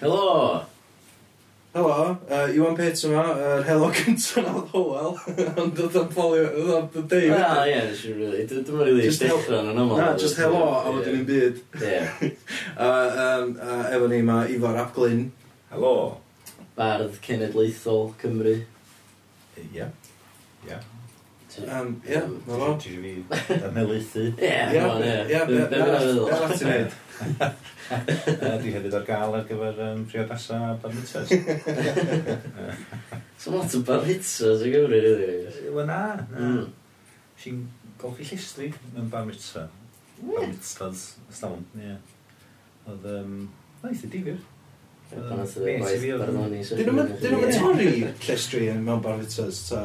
Helo! Helo, uh, Iwan Pits yma, yr uh, helo cyntaf na ddowel, ond dod o'n ffolio, dod o'n dod Ah, Na, ie, nes i'n rili, dwi'n rili dechrau yn ymwneud. Na, just helo, a wedyn yn byd. Ie. A Efo ni yma, Ifar Apglyn. Helo. Bardd Cenedlaethol Cymru. Ie. Ie. Um, ie, na fo. Ti fi ymelaethu. Ie, na fo, ie. Ie, beth ti'n neud? Di hefyd ar gael ar gyfer um, priodasa a barnitas. So lot o barnitas i Gymru, rydw i. Wel na, na. Si'n golchi llestri yn barnitas. Barnitas, stawn, ie. Oedd, um, na, eitha difyr. Dyn nhw'n torri llestri yn mewn barfitas ta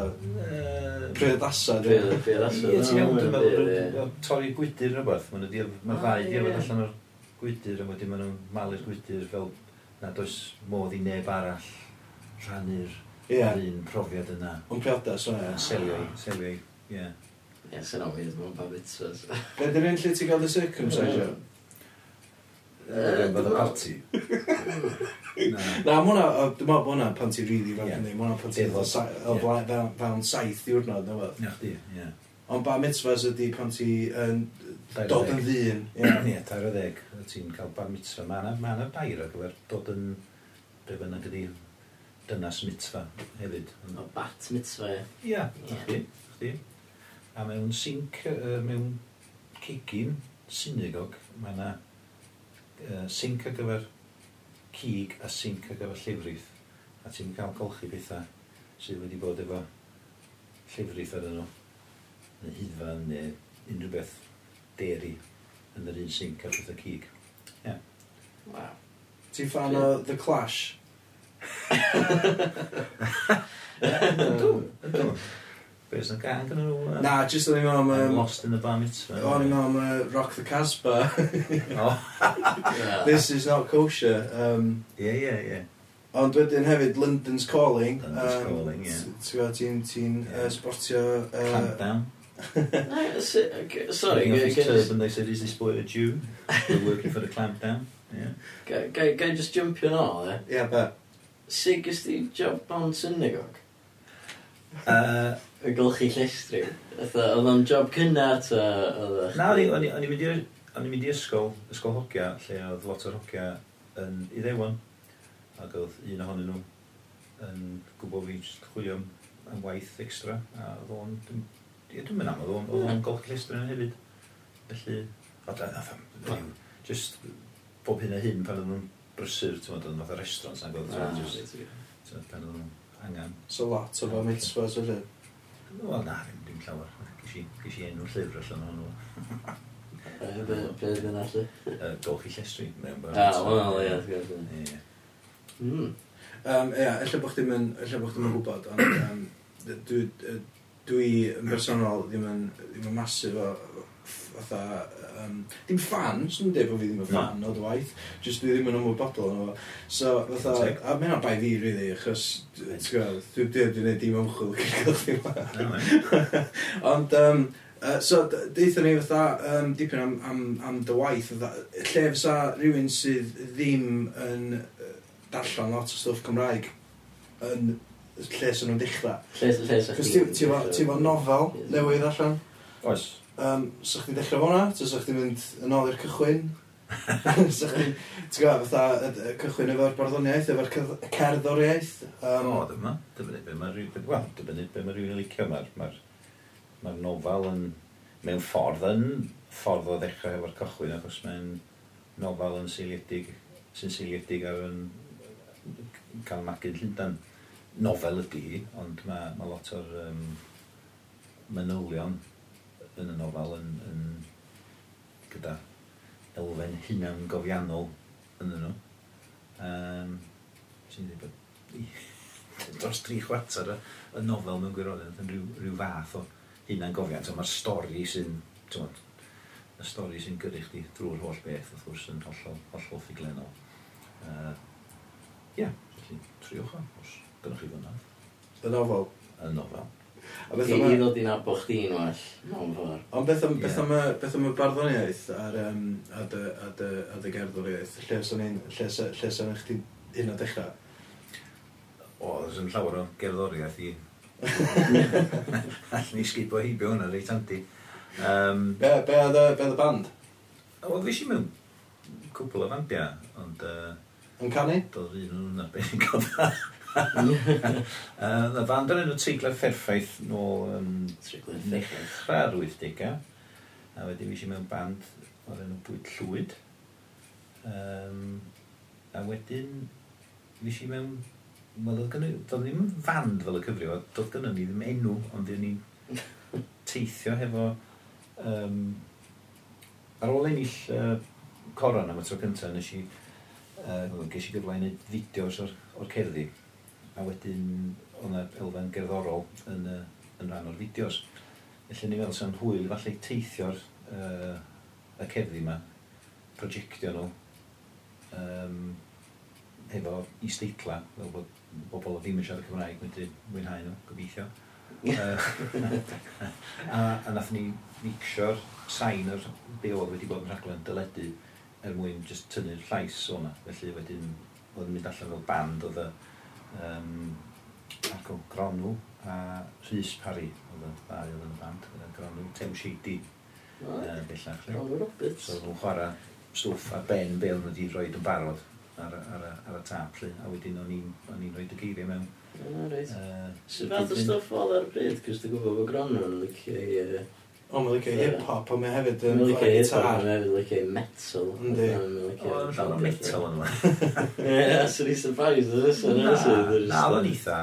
priodasad. Priodasad. Ie, ti'n iawn, dwi'n meddwl torri gwydyr rhywbeth. Mae'n ddau ddiafod allan o'r gwydyr a wedyn maen nhw'n malu'r gwydyr fel nad oes modd i neb arall rhannu'r yeah. un profiad yna. Yn priodas o e. Selio, selio, ie. Ie, sy'n awydd mewn barfitas. Be dyn nhw'n lle ti gael y circumcision? Fydd y parti. Na, mae hwnna, dwi'n meddwl bod hwnna pan ti'n rili fan hynny, mae hwnna pan ti'n fewn saith diwrnod, na fod. Ie, ie. Ond ba mitzvahs ydy pan ti'n dod yn ddyn. Ie, tair o ddeg, ti'n cael ba mitzvah. Mae yna ma dair ar gyfer dod yn, be fyna gyda dynas mitzvah hefyd. O, bat mitzvah, ie. Ie, chdi, chdi. A mewn sinc, mewn cegin synagog, mae yna uh, sync ar gyfer cig a sync ar gyfer llifrith. A ti'n cael golchi bethau sydd wedi bod efo llifrith ar nhw, neu hydfan, neu unrhyw beth deri yn yr un sync ar pethau cig. Yeah. Wow. Ti'n fan o The Clash? Ydw, ydw. Be oes gang yn nhw? Na, just o'n i'n meddwl am... Um, lost in the bar mitzvah. O'n i'n meddwl am uh, Rock the Casbah. oh. This is not kosher. Um, yeah, yeah, yeah. Ond wedyn hefyd London's Calling. London's um, Calling, ie. Yeah. Ti'n ti uh, sportio... Uh, Countdown. Sorry, Getting off his turban, they said, is this boy a Jew? We're working for the clampdown. Yeah. Ga i just jumpio yn ôl, e? Eh? Ie, be? Sig ysdi job bant synnegog? Uh, y golchi llestri? Fatha, oedd o'n job cynnar ta? Oedd Na, o'n i- o'n i o'n i'n mynd i'r- o'n i'n mynd i ysgol, ysgol hogia, lle oedd lot o'r hogia yn Iddewon. Ac oedd un ohonyn nhw yn gwybod fi jyst chwilio am, am waith extra. A oedd o'n, dwi'n ie, dwi'n mynd am, oedd o'n- oedd o'n hmm. golchi llestri yna hefyd. Felly, a da, nath o'n, just bob hyn a hyn pan oedd nhw'n brysur, ti'n meddwl, oedd o'n fath o restaurant, sa'n gwybod, ah, ti'n meddwl, jyst- ti'n meddwl, pan oedd nhw'n angen. So lot o fo mitzvahs felly. Wel, na, ddim, ddim llawer. Ges i enw llyfr allan o'n nhw. Beth yna allu? Golchi llestri. Ah, wel, ie, wrth gwrs. Ie. Um, hmm. ia, ella bod chdi'n mynd, ella bod chdi'n mynd gwybod, ond um, dwi, dwi yn bersonol ddim yn, ddim yn masif o, fatha, um, dim fan, swn i'n dweud bod fi ddim yn fan no. o dy waith, jyst dwi ddim yn ymwybodol o'n So, fatha, a mae mae'n bai fi, really, achos, ti'n gwybod, dwi ddim yn gwneud dim ymchwil gyda'r gael chi Ond, um, Uh, so, deithon ni fatha um, dipyn am, am, am dy waith, fatha, lle fysa rhywun sydd ddim yn uh, darllen lot o stwff Cymraeg yn lle sy'n nhw'n dechrau. Lle sy'n lle sy'n Cos ti efo nofel newydd allan? Oes um, sa chdi'n dechrau fo'na, so sa chdi'n mynd yn ôl i'r cychwyn. sa chdi'n, ti'n gwybod, fatha cychwyn efo'r barddoniaeth, efo'r cerddoriaeth. Um, o, dyma, dyma be mae rhywun, wel, dyma be mae rhywun yn licio, mae'r ma ma nofel yn, mewn ffordd yn ffordd o ddechrau efo'r cychwyn, achos mae'n nofel yn seiliedig, sy'n seiliedig ar yn cael magu'n Llundain. Nofel ydy, ond mae ma lot o'r um, manylion yn y nofel yn, yn gyda elfen hunan gofiannol yn nhw. Um, sy'n dweud bod dros tri chwarter y, y nofel mewn gwirionedd yn rhyw, rhyw fath o hunan gofiant. Mae'r stori sy'n, tywod, y stori sy'n gyrru chdi drwy'r holl beth, wrth gwrs, yn hollol, hollol ffuglenol. Ie, uh, yeah, felly triwch o, os gynnwch chi fyna. Y nofel? Y nofel. A beth I, I ddod i'n abo chdi'n well, mewn ffordd. Ond beth am, beth am, beth am y barddoniaeth ar, um, a dy, a dy, a dy gerddoriaeth, lle sy'n ein, lle sy'n eich di un o dechrau? O, oes yn llawer o gerddoriaeth i. Allwn ni sgipo heibio hwnna, reit handi. Um, be, be oedd y band? Wel, fi si mewn cwpl o bandiau, ond... Uh, yn canu? Doedd un o'n be'n o dda. y band yn enw Teiglau Fferffaith nôl um, ddechrau'r 80au. A wedyn i mewn band o'r enw Bwyd Llwyd. Um, a wedyn fi mewn... Wel, doedd gynnu... ddim yn fand fel y cyfrio, doedd gynnu ni ddim enw, ond ddim ni'n teithio hefo... Um, ar ôl ennill uh, coron am y tro cyntaf, nes i... Uh, ges i gyfle i wneud fideos o'r, or cerddi a wedyn oedd yna elfen gerddorol yn, uh, yn rhan o'r fideos. Felly ni fel sy'n hwyl falle teithio'r uh, y cerddi yma, projectio nhw, um, hefo isteitla, fel bod bobl o ddim yn siarad Cymraeg wedi mwynhau nhw, gobeithio. a, a nath ni mixio'r sain o'r be oedd wedi bod yn rhaglen dyledu er mwyn just tynnu'r llais o'na. Felly wedyn oedd yn mynd allan fel band oedd y um, Marco Gronw a Rhys Parry, oedd y ddau oedd yn y band, Gronw, Tew Shady, uh, bellach. So nhw'n chwarae stwff ar ben be oedd wedi rhoi yn barod ar, ar, ar, y tap, lly. a wedyn o'n i'n rhoi dy geiriau mewn. Ah, right. Uh, so, fath o stwff oedd ar y bryd, cys dwi'n gwybod bod Gronw yn licio i O, mae'n licio hip-hop, ond mae'n hefyd yn licio gitar. Mae'n hefyd licio metal. Yndi. Mae'n licio metal yn yma. Ie, sy'n ei surprise ydw i. Na, oedd o'n eitha...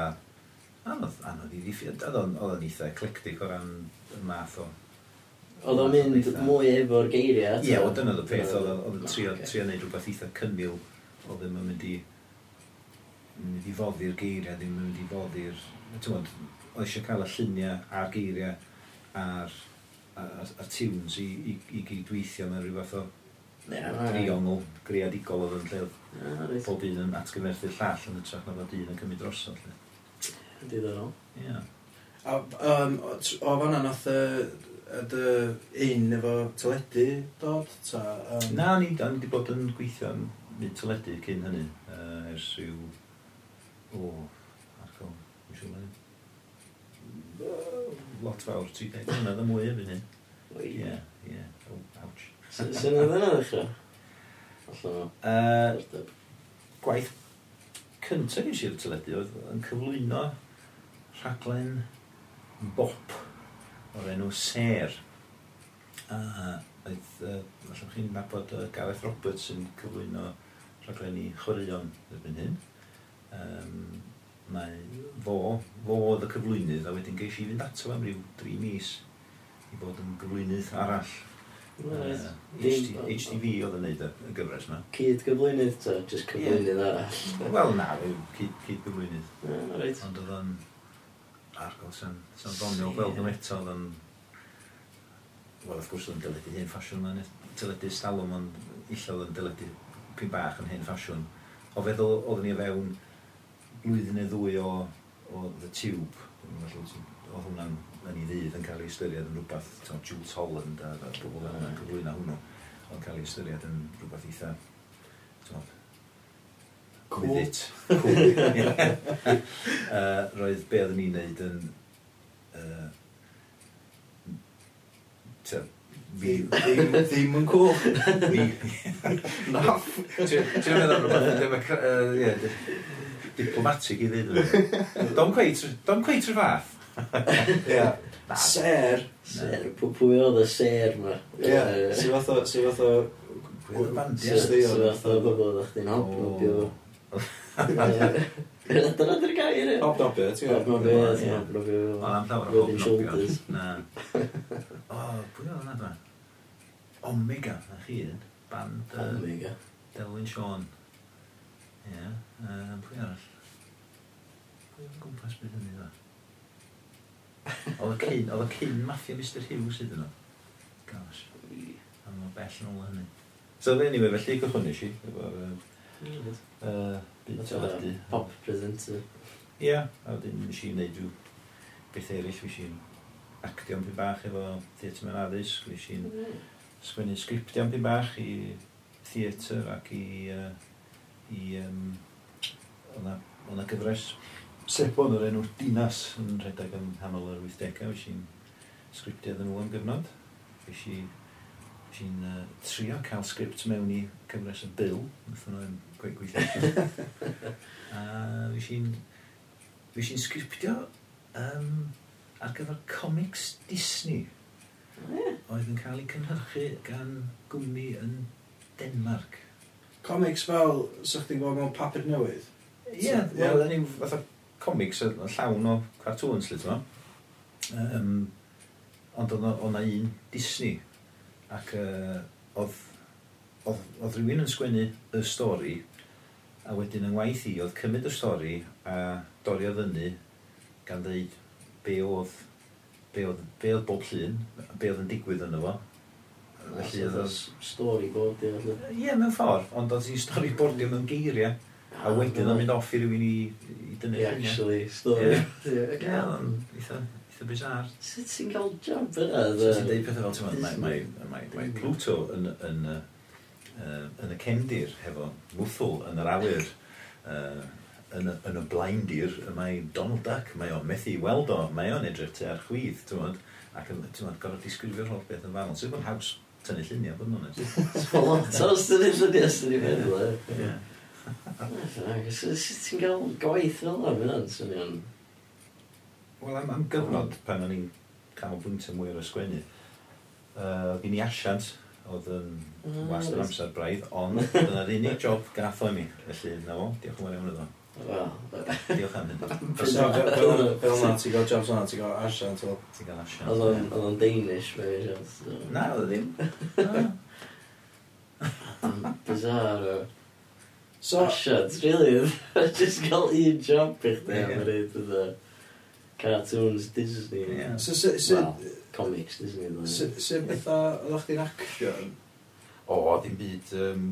Anodd i ddiffyn. Oedd o'n eitha eclectic o ran y math o... Oedd o'n mynd mwy efo'r geiriau. Ie, oedd dyna oedd y peth. Oedd o'n trio neud rhywbeth eitha cynnil. Oedd ddim yn mynd i... mynd i foddi'r geiriau, ddim yn mynd i foddi'r... Oedd eisiau cael y lluniau a'r geiriau a'r a tunes i, i, i gydweithio mewn rhywbeth fath o triongl greadigol oedd yn lle oedd pob un yn atgyfnerthu'r llall yn ytrach na fod un yn cymryd drosodd. Diddorol. Ie. A um, o fanna nath y un efo teledu dod? Ta, um... Na, ni wedi bod yn gweithio yn mynd teledu cyn hynny uh, ers rhyw... O, ac o, lot fawr, 30 mlynedd a mwy efo'n hyn. Ie, ie. Oh, ouch. Sut oedd yna ddechrau? Allan o. Gwaith cyntaf gen i'r teledu oedd yn cyflwyno rhaglen bop o'r enw Ser. A oedd, uh, allwch chi'n nabod uh, Gareth Roberts yn cyflwyno rhaglen i chwaraeon erbyn hyn. Um, Mae fo, fo oedd y cyflwynydd, a wedyn geis i fynd ato am ryw 3 mis i bod yn gyflwynydd arall. Right. Uh, HTV oedd yn neud y gyfres yma. Cyd gyflwynydd ta, Just cyflwynydd arall? Wel na, yw, cyd, cyd gyflwynydd. Yeah, right. Ond oedd yn argol sy'n ddoniol, gweld nhw eto oedd yn... Wel, wrth gwrs, oedd yn dyledu hen ffasiwn yma, dyledu stalwm, ond illa oedd yn dyledu pyn bach yn hen ffasiwn. O feddwl, oeddwn ni o fewn blwyddyn neu ddwy o, o The Tube, oedd hwnna'n yn ei ddydd yn cael ei ystyried yn rhywbeth, ti'n Jules Holland a, a pobl yn hwnna'n cyflwyno hwnnw, oedd cael ei ystyried yn rhywbeth eitha, ti'n cool. it, cool. uh, roedd be oedden ni'n neud yn, uh, to, Fi, ddim, ddim yn cool. Na, Ti'n meddwl rhywbeth, ddim yn diplomatic i ddweud. Don't quite, don't quite rhyw fath. yeah. Ser. Ser. Pwy oedd y ser ma? Ie. Si fath o... Si fath o... Pwy fath o bobl oedd chdi'n hobnobio. Dyna dy'r gair. Hobnobio, ti'n gwybod? Hobnobio, ti'n hobnobio. O, am llawer o hobnobio. Na. O, pwy oedd yna Omega, na chi yn. Band... Omega. Delwyn Sean. Ie. Pwy arall? gwmpas beth hynny dda. Oedd y cyn, oedd y cyn maffia Mr Hughes sydd nhw. Gosh. A mae'n bell yn ôl hynny. So fe anyway, felly cychwynnus i. Byd teledu. Pop presenter. Ie, a wedyn nes i wneud rhyw beth eraill. Fes i'n actio am bach efo theatr mewn addysg. Fes i'n sgwennu sgriptio am bach i theatr ac i... Uh, i um, o'na, ona gyfres Sebon o'r enw'r dinas yn rhedeg yn hanol yr 80au, fes i'n sgriptio iddyn nhw am gyfnod. Fes i'n uh, trio cael sgript mewn i cyfres y bil, wnaethon nhw'n gweith gweithio. a fes i'n fes i'n sgriptio um, ar gyfer comics Disney. Yeah. Oedd yn cael ei cynhyrchu gan gwmni yn Denmark. Comics fel, sa'ch ti'n gweld mewn papur newydd? Ie, yeah, so, yeah. well, yeah. fatha comics yn llawn o cartoons, lle ti'n Um, ond oedd yna un Disney, ac uh, oedd, oedd, oedd rhywun yn sgwennu y stori, a wedyn yng ngwaith i oedd cymryd y stori a doriodd fyny gan ddeud be oedd be oedd, be oedd bob llun, be oedd yn digwydd yn fo. Felly oedd o'n... Storyboard, ie. Ie, mewn ffordd, ond oedd hi'n stori bordio mewn geiriau. A ah, wedyn o'n mynd off i rywun i, yn ei actually stori. Ie, yn eitha, eitha bizar. Sut ti'n cael job yna? Sut ti'n deud pethau fel ti'n meddwl, mae Pluto yn, yn, yn y cefndir hefo wthwl yn yr awyr yn y, yn y blaendir, mae Donald Duck, mae o'n methu weld o, mae o'n edrych te ar chwydd, ti'n modd, ac yn, ti'n modd, gorfod disgrifio'r holl beth yn fanol. Sy'n bod haws tynnu lluniau, bod nhw'n edrych. Lot os tynnu lluniau, sy'n ei meddwl, e. Sut ti'n cael gwaith fel yna? Fyna swnio'n... Wel, am, am gyfnod pan o'n i'n cael fwyntio mwy o'r ysgwennu, uh, gen i asiant oedd yn ah, wast yr amser braidd, ond dyna'r unig job gath o'n i. Felly, na fo, diolch yn fawr iawn iddo. Diolch am hyn. Fel yna, ti'n gael jobs yna, ti'n gael asiant fel? Ti'n gael asiant. Oedd o'n Danish, fe eisiau. Na, oedd e ddim. Bizarro. So... Ah, Asiad, really, Just cael un job i chdi am wneud yna. Cartoons Disney. Yeah. So, so, so, well, comics Disney. Sut bethau, oedd chdi'n action? O, dim byd um,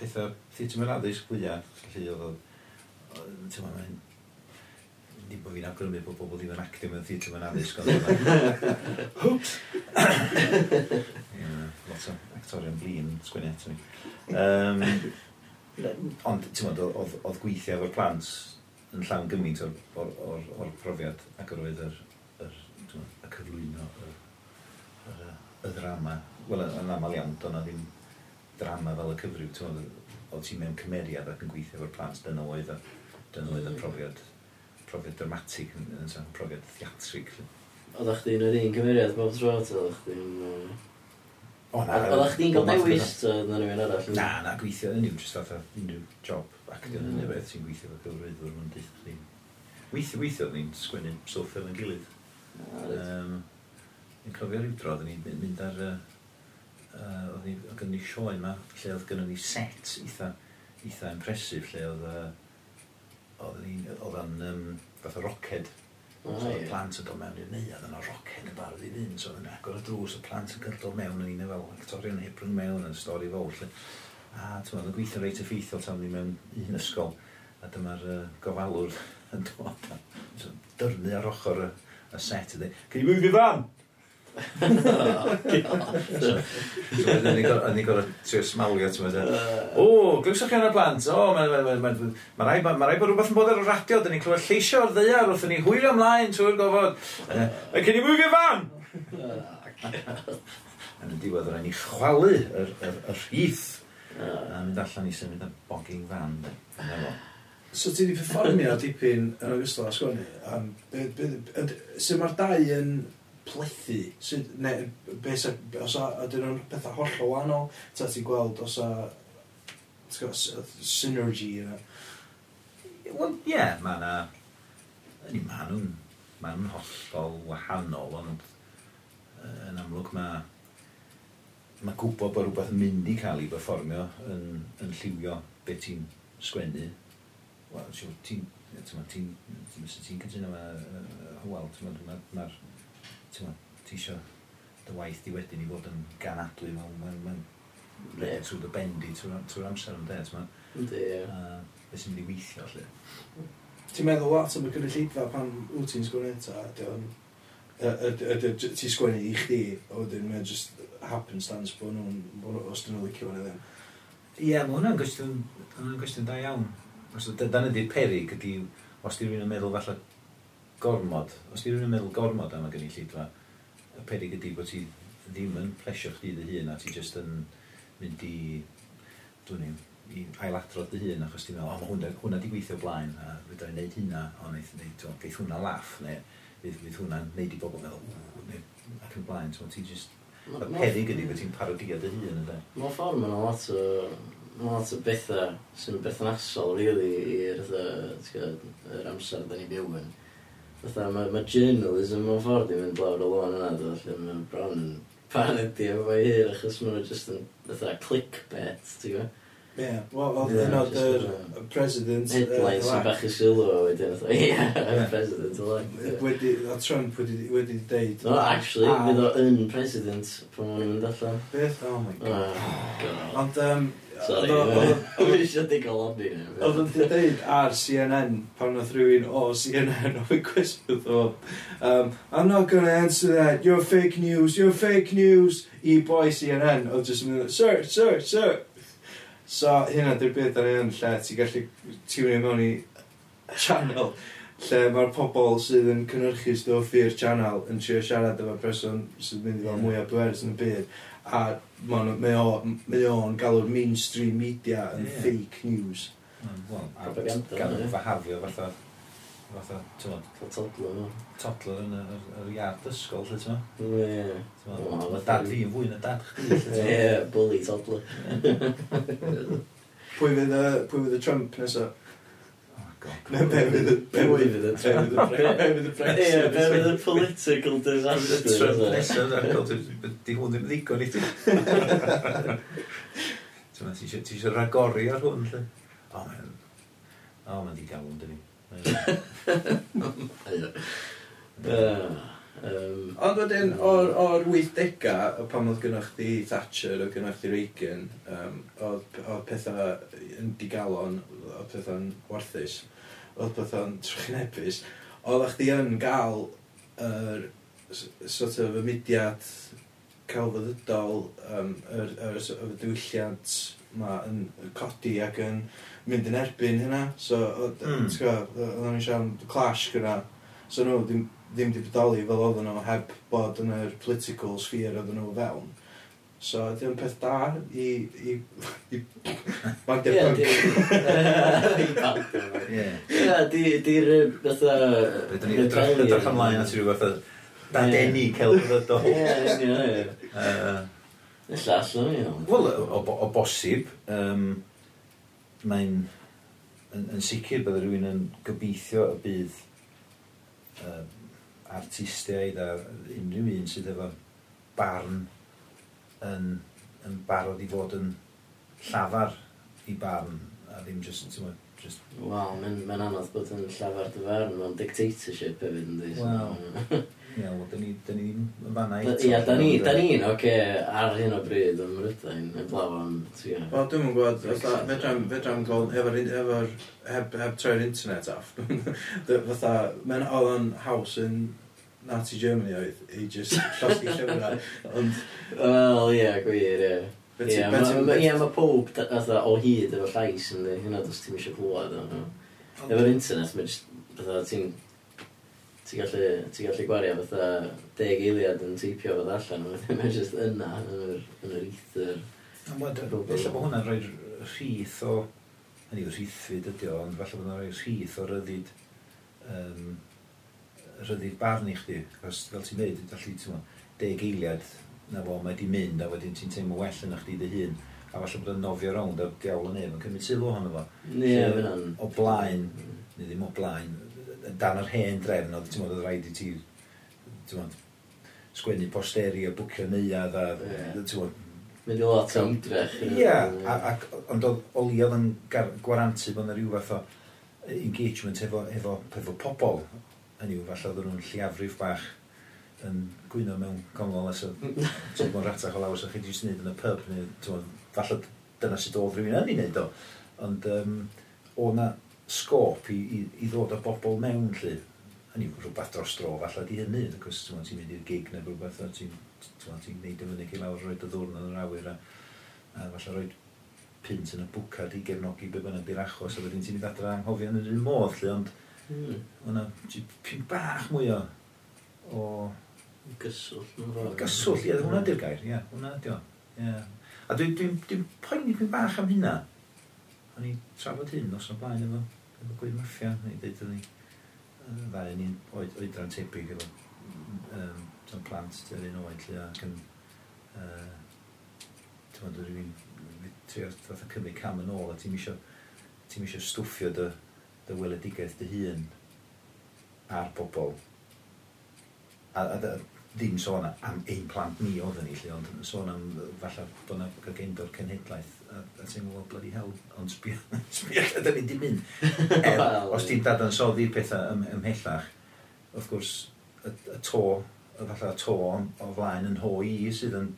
pethau theatr mewn addysg gwyliau. Felly oedd, o, ti'n meddwl, dim bod fi'n awgrymu bod bobl ddim yn actio mewn theatr mewn addysg. ond Hwps! Lot o actorion blin sgwini eto ni. Um, Ond, ti'n meddwl, oedd oedd gweithio efo'r plant yn llawn gymaint o'r, or, or, or profiad ac yr oedd yr, yr, y cyflwyno, y, y, y drama. Wel, yn aml iawn, do'na ddim drama fel y cyfrif, ti'n meddwl, oedd ti'n mewn cymeriad ac yn gweithio efo'r plant, dyna oedd y, dyna oedd y hmm. profiad, profiad dramatig, yn, yn, yn profiad theatrig. Oedd chdi yn yr un cymeriad bob tro, oedd chdi'n... Uh... O, na. Oedda chdi'n cael dewis, so oedden rhywun arall? Na, na, gweithio yn unrhyw, jyst fatha unrhyw job actio yn mm. unrhyw beth sy'n gweithio fel gyfrwyddwr yn deitha chdi. Weithio, weithio, oedden ni'n sgwennu stwff fel yn gilydd. Um, Yn cofio rhyw drodd, oedden ni'n mynd ar... Uh, oedden ni sioe yma, lle oedd gynnu ni set eitha, eitha impresif, lle oedd... Uh, oedden ni, oedd o'n um, fath o roced So y plant yn dod mewn i'r neuad, yn yna roced y barod i fynd, so yn agor y drws, y plant yn gyrdol mewn yn un fel actorion Hebron mewn yn stori fawr. Lle. A ti'n meddwl, gweithio reit effeithiol tam ni mewn un ysgol, a dyma'r uh, gofalwr yn dod. So, dyrnu ar ochr y, y set ydy. Can you move your van? Yn i gorau trio smalio, ti'n meddwl. O, glywsoch chi yn y plant? O, mae ma, ma, ma, rai, ma rai bod rhywbeth yn bod ar y radio, dyn ni'n clywed lleisio o'r ddeiar wrth ni hwylio ymlaen trwy'r gofod. Mae gen i mwyfio fan! Yn y diwedd, rhaid ni chwalu y rhith a mynd allan i symud y bogging fan. So ti wedi performio dipyn yn ogystal â sgwrni? Sut mae'r dau yn plethu, sydd, neu, be sa, os a, ydyn nhw'n pethau hollol wahanol, ta ti'n gweld, os a, synergy yna. Wel, ie, yeah, mae yna, ni ma nhw'n, ma nhw'n hollol wahanol, ond yn amlwg mae, mae gwybod bod rhywbeth yn mynd i cael ei performio yn, yn lliwio beth ti'n sgwennu. Wel, ti'n, ti'n, ti'n, ti'n, ti'n, ti'n cytuno mae, wel, ti'n ma, ma, ti'n ma ti isio dy waith di wedyn i fod yn ganadlu mewn, mewn, mewn yeah. trwy dy bendi trwy'r amser yn de, ti'n Ynddi, ie. Beth sy'n mynd i weithio, lle. Ti'n meddwl lot am y cynulleidfa pan wyt ti'n sgwrn eto, ydy ti'n sgwennu i chdi, a wedyn mae'n just happenstance bod nhw'n, os dyn nhw'n licio fan iddyn. Ie, mae hwnna'n gwestiwn, hwnna'n gwestiwn da iawn. Os dyna di'r perig, ydy, os di rhywun yn meddwl falle gormod, os di rhywun yn meddwl gormod am y gynulleidfa, y peryg ydy bod ti ddim yn plesio chdi dy hun a ti jyst yn mynd i, dwi'n ni, i ailadrodd dy hun achos ti'n meddwl, o, oh, hwnna, hwnna di gweithio blaen, a fydda i'n neud hynna, o, neith, neith, geith hwnna laff, neu fydd, fydd hwnna'n neud i bobl meddwl, ww, neu ac yn blaen, so ti jyst, y peryg ydy bod ti'n parodia dy hun ynddo. Mae'n ffordd mae'n lot o, mae'n lot o bethau sy'n bethnasol, really, i'r amser da ni byw yn. Fatha, mae ma journalism mewn ffordd i mynd lawr y lôn yna, dod lle mae'n bron yn panedi parody efo'i hir, achos mae'n just yn, fatha, clickbait, ti'n gwybod? Ie, wel, oedd yn oed yr president... Headlines yn bach i sylw o wedyn, ie, president Wedi, o Trump wedi, wedi deud... No, actually, ah. fydd o yn president pan o'n mynd allan. Beth? Oh my oh, god. Ond, Sorry. Oedd eisiau digol ond i ni. Oedd yn dweud ar CNN, pan oedd rhywun o CNN o fi cwisbydd o. Um, I'm not gonna answer that. You're fake news. You're fake news. I boi CNN. Oedd jyst yn mynd, sir, sir, sir. So, hynna, dy'r byd ar un lle ti'n gallu tiwnio mewn i channel lle mae'r pobl sydd yn cynhyrchu stwff i'r channel yn trio siarad efo person sydd mynd i fod mwy o bwerus yn y byd a man, mae o'n on galw'r mainstream media yn yeah. fake news. Mm, wel, a gan galw'n fahafio fatha fatha, ti'n mwyn? Todler nhw. Todler yn yr, yr iard ysgol, lle ti'n mwyn? Ie. Ti'n mwyn, dad fi yn fwy na dad chdi, lle ti'n meddwl? Ie, bully todler. pwy fydd y Trump nesaf? Be fydd y... Be fydd y... Be fydd y Brexit? Be fydd y political disaster? Be fydd y Trump nesaf? Di hwn ddim ddigon i ti. Ti eisiau ragori ar hwn, lle? O, mae'n... O, mae'n di galw yn dyn Ond wedyn, o'r, or 80au, pan oedd gynnwch chi Thatcher o gynnwch chi Reagan, um, oedd, oedd pethau yn digalon, oedd pethau'n warthus oedd pethau'n trychinebus, oedd chdi yn gael yr s- sort of y mudiad celfyddydol, um, yr, yr, s- y diwylliant ma yn codi ac yn mynd yn erbyn hynna. So, oedd- Mm. ti'n oedd o'n siarad am clash gyda. So nhw ddim, ddim di bodoli fel oedden nhw heb bod yn yr political sphere oedden nhw fewn. So, ddim peth da i... i... i... Bandio punk. Ie, di... Ie, di... Di'r... Fytha... Rydyn ni'n edrych ymlaen at rhyw fath o... Dadeni celfyddodol. Ie, ie, ie. Ella, allan ni. Wel, o bosib, um, mae'n... Yn, yn sicr bydd rhywun yn gobeithio y bydd uh, artistiaid a unrhyw un sydd efo barn yn, yn barod i fod yn llafar i barn a ddim just, ti'n gwybod, just... Wel, mae'n ma anodd bod yn llafar dy farn, mae'n dictatorship hefyd yn dweud. Wel, ie, wel, da ni ddim yn fanna i... Ie, da ni, da ni'n, oce, ar hyn o bryd ym Mrydain, yn blaw am... Wel, dwi'n yn gwybod, fedra'm, fedra'm gol, efo'r, efo'r, heb, heb troi'r internet off. fatha, mae'n oedd yn haws yn Nazi Germany oedd, i just llosgi llyfrau. Ond... Wel, ie, gwir, ie. Ie, mae pob atho o hyd efo llais yn dweud, hynna dos ti'n eisiau clywed. Efo'r internet, mae jyst, fatha, ti'n... Ti'n gallu, ti gallu gwario fatha deg eiliad yn teipio fod allan, mae'n jyst yna, yn yr yn yr ether. Felly bod hwnna'n rhoi rhith o... Hynny, rhithfyd ydy o, ond falle bod hwnna'n rhoi rhith o ryddid um, rhyddi'r barn i chdi, cos fel ti'n dweud, yn dallu ti'n deg eiliad, na fo, mae di mynd, a wedyn ti'n teimlo well yn chdi dy hun, a falle bod yn nofio rownd a diawl yn neb, yn cymryd sylw ohono fo. Ie, fyna'n... O blaen, neu ddim o blaen, dan yr hen drefn, oedd ti'n modd oedd rhaid i ti, ti'n modd, sgwennu posteri a bwcio neuad a, ti'n modd, Mynd i lot o ymdrech. Ie, ac ond o leoedd yn gwarantu bod yna rhyw fath o engagement efo, efo, efo pobl hynny yw, falle oedd nhw'n lliafrif bach yn gwyno mewn gongol as y ti'n bod ratach o lawr sy'n chi wedi gwneud yn y pub neu bod, falle dyna sydd oedd rhywun yn ei wneud o. Ond um, o na sgop i, i, i ddod o bobl mewn lle hynny yw rhywbeth dros dro falle di hynny achos ti'n ti'n mynd i'r gig neu rhywbeth ti'n ti'n neud y fyny i lawr roed y ddwrn yn yr awyr a, a falle roed pint yn y bwcad i gefnogi be bynnag di'r achos a wedyn ti'n mynd adra anghofio yn yr un modd lle ond Hmm. O'na pyn bach mwy o... o... Gyswllt. Gyswll, ie, hwnna di'r gair, ie, hwnna di o. A dwi'n dwi, dwi poeni pyn bach am hynna. O'n i'n trafod hyn os o'n blaen efo, efo gwyd maffia, neu dweud o'n i ddau yn un oed, oedran tebyg efo um, tan plant dy'r un oed lle ac yn uh, ti'n meddwl rhywun trio fatha cymryd cam yn ôl a ti'n misio ti'n misio stwffio dy dy weledigaeth dy hun a'r bobl. A, a, a ddim sôn am ein plant ni oedden ni, lle, ond sôn am falle bod yna gygeindor cenhedlaeth a, a teimlo fel bloody hell, ond sbio, sbio lle da ni di mynd. Er, well, os ti'n dadansoddi pethau ym, ymhellach, wrth gwrs, y, y to, y falle y to o flaen yn ho i sydd yn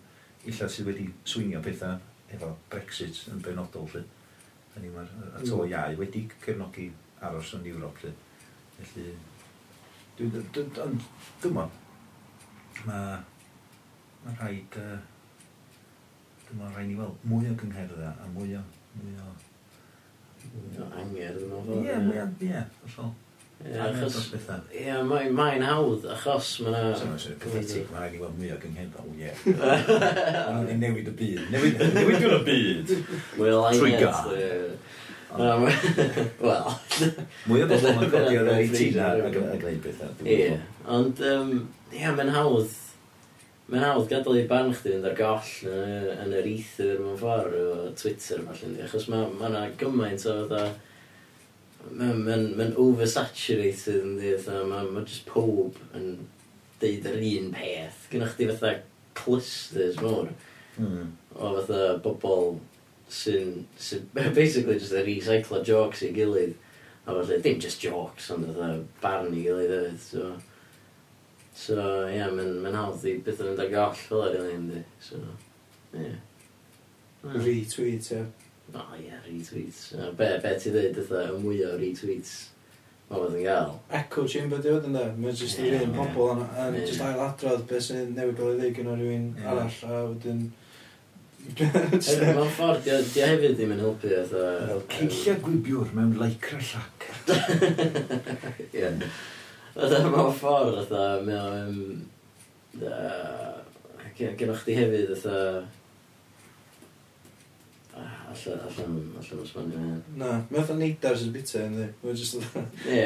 illa sydd wedi swingio pethau efo Brexit yn benodol lle. Hynny mae'r to mm. iau wedi cefnogi aros yn Ewrop. Lle. Felly, ond dyma, mae ma rhaid, uh, dwi'n meddwl rhaid ni weld mwy o gyngherddau a mwy o... Mwy o angerdd yma fo. Ie, mwy o, ie, hollol. Ie, mae'n hawdd, achos mae'na... Pathetic, mae'n rhaid i weld mwy o gynghenol, ie. Newid y byd. Newid, newid y byd. Wel, angen. Trwy Wel... Mwy o bobl yn codi o'r 18 a gwneud bethau. Ie, ond ia, mae'n hawdd... Mae'n hawdd gadael i barn chdi fynd ar goll yn yr ether mewn ffordd o Twitter falle, achos mae yna gymaint o fatha... Mae'n ma, ma oversaturated yn di, mae ma just pob yn deud yr un peth. Gynnwch chdi fatha clusters mawr mm. o fatha bobl sy'n, sy basically just a recycler jokes i gilydd. A falle, dim just jokes, ond oedd barn i gilydd hefyd, so... So, ie, yeah, mae'n ma hawdd i beth yn dag all fel ar ei ynddi, so... Ie. Yeah. Retweet, ie. O, ie, retweets. Be, be ti dweud, oedd y mwy o retweets o fod yn gael? Echo chamber di oedd yn da. Mae'n just yr un pobl yn just ail adrodd beth sy'n newid gael ei ddeg yn o rhywun arall, a wedyn... Mae'n ffordd, di, di hefyd ddim yn helpu eitha... Fel ceillia gwibiwr mewn leicra llac. Ie. Oedd mewn ffordd, eitha, mewn... Gennych chdi hefyd, eitha... Allan, allan, allan ysbonio hyn. Na, mae oedd neidar sy'n bita yn ddi. Mae'n just oedd... Ie,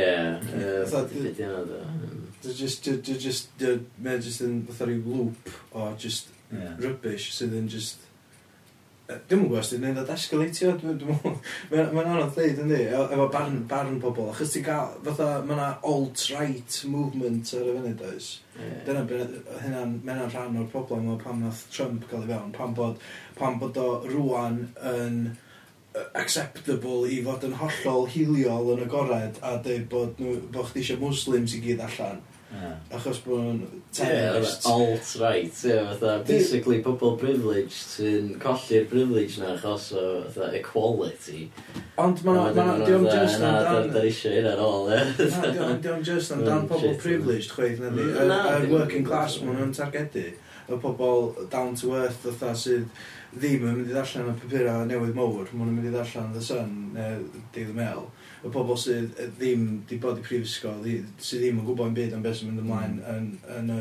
oedd bita yna just, Dwi'n just, dwi'n just, dwi'n just, dwi'n just, dwi'n just, dwi'n just, dwi'n just, dwi'n just, Dwi'n gwybod os dwi'n mynd o desgolatio, dwi'n meddwl, mae'n anodd dweud, ynddi, e- efo barn, barn pobl, achos ti'n cael, fatha, mae yna alt-right movement ar y fyny, oes. Yeah. Dyna beth, hynna'n mewn rhan o'r problem o pam nath Trump gael ei fewn, pam bod, pam bod o rwan yn acceptable i fod yn hollol hiliol yn agored a dweud bod, bod chdi eisiau muslims i gyd allan. Achos bod nhw'n terrorist. E Alt-right, ie, fatha, basically pobl privilege sy'n colli'r privilege na achos o fatha equality. Ond ma'n diom just am dan... Na, eisiau hyn ar ôl, e. Diom just am dan pobl privileged, chweith, na di. Yr working class ma'n nhw'n targedu. Y pobl down to earth, fatha, sydd ddim yn mynd i ddarllen y papurau newydd mowr, mae'n nhw'n mynd i ddarllen The Sun neu Daily Mail y pobl sydd ddim wedi bod i prifysgol, sydd ddim yn gwybod yn byd am beth sy'n mynd ymlaen yn, yn, yn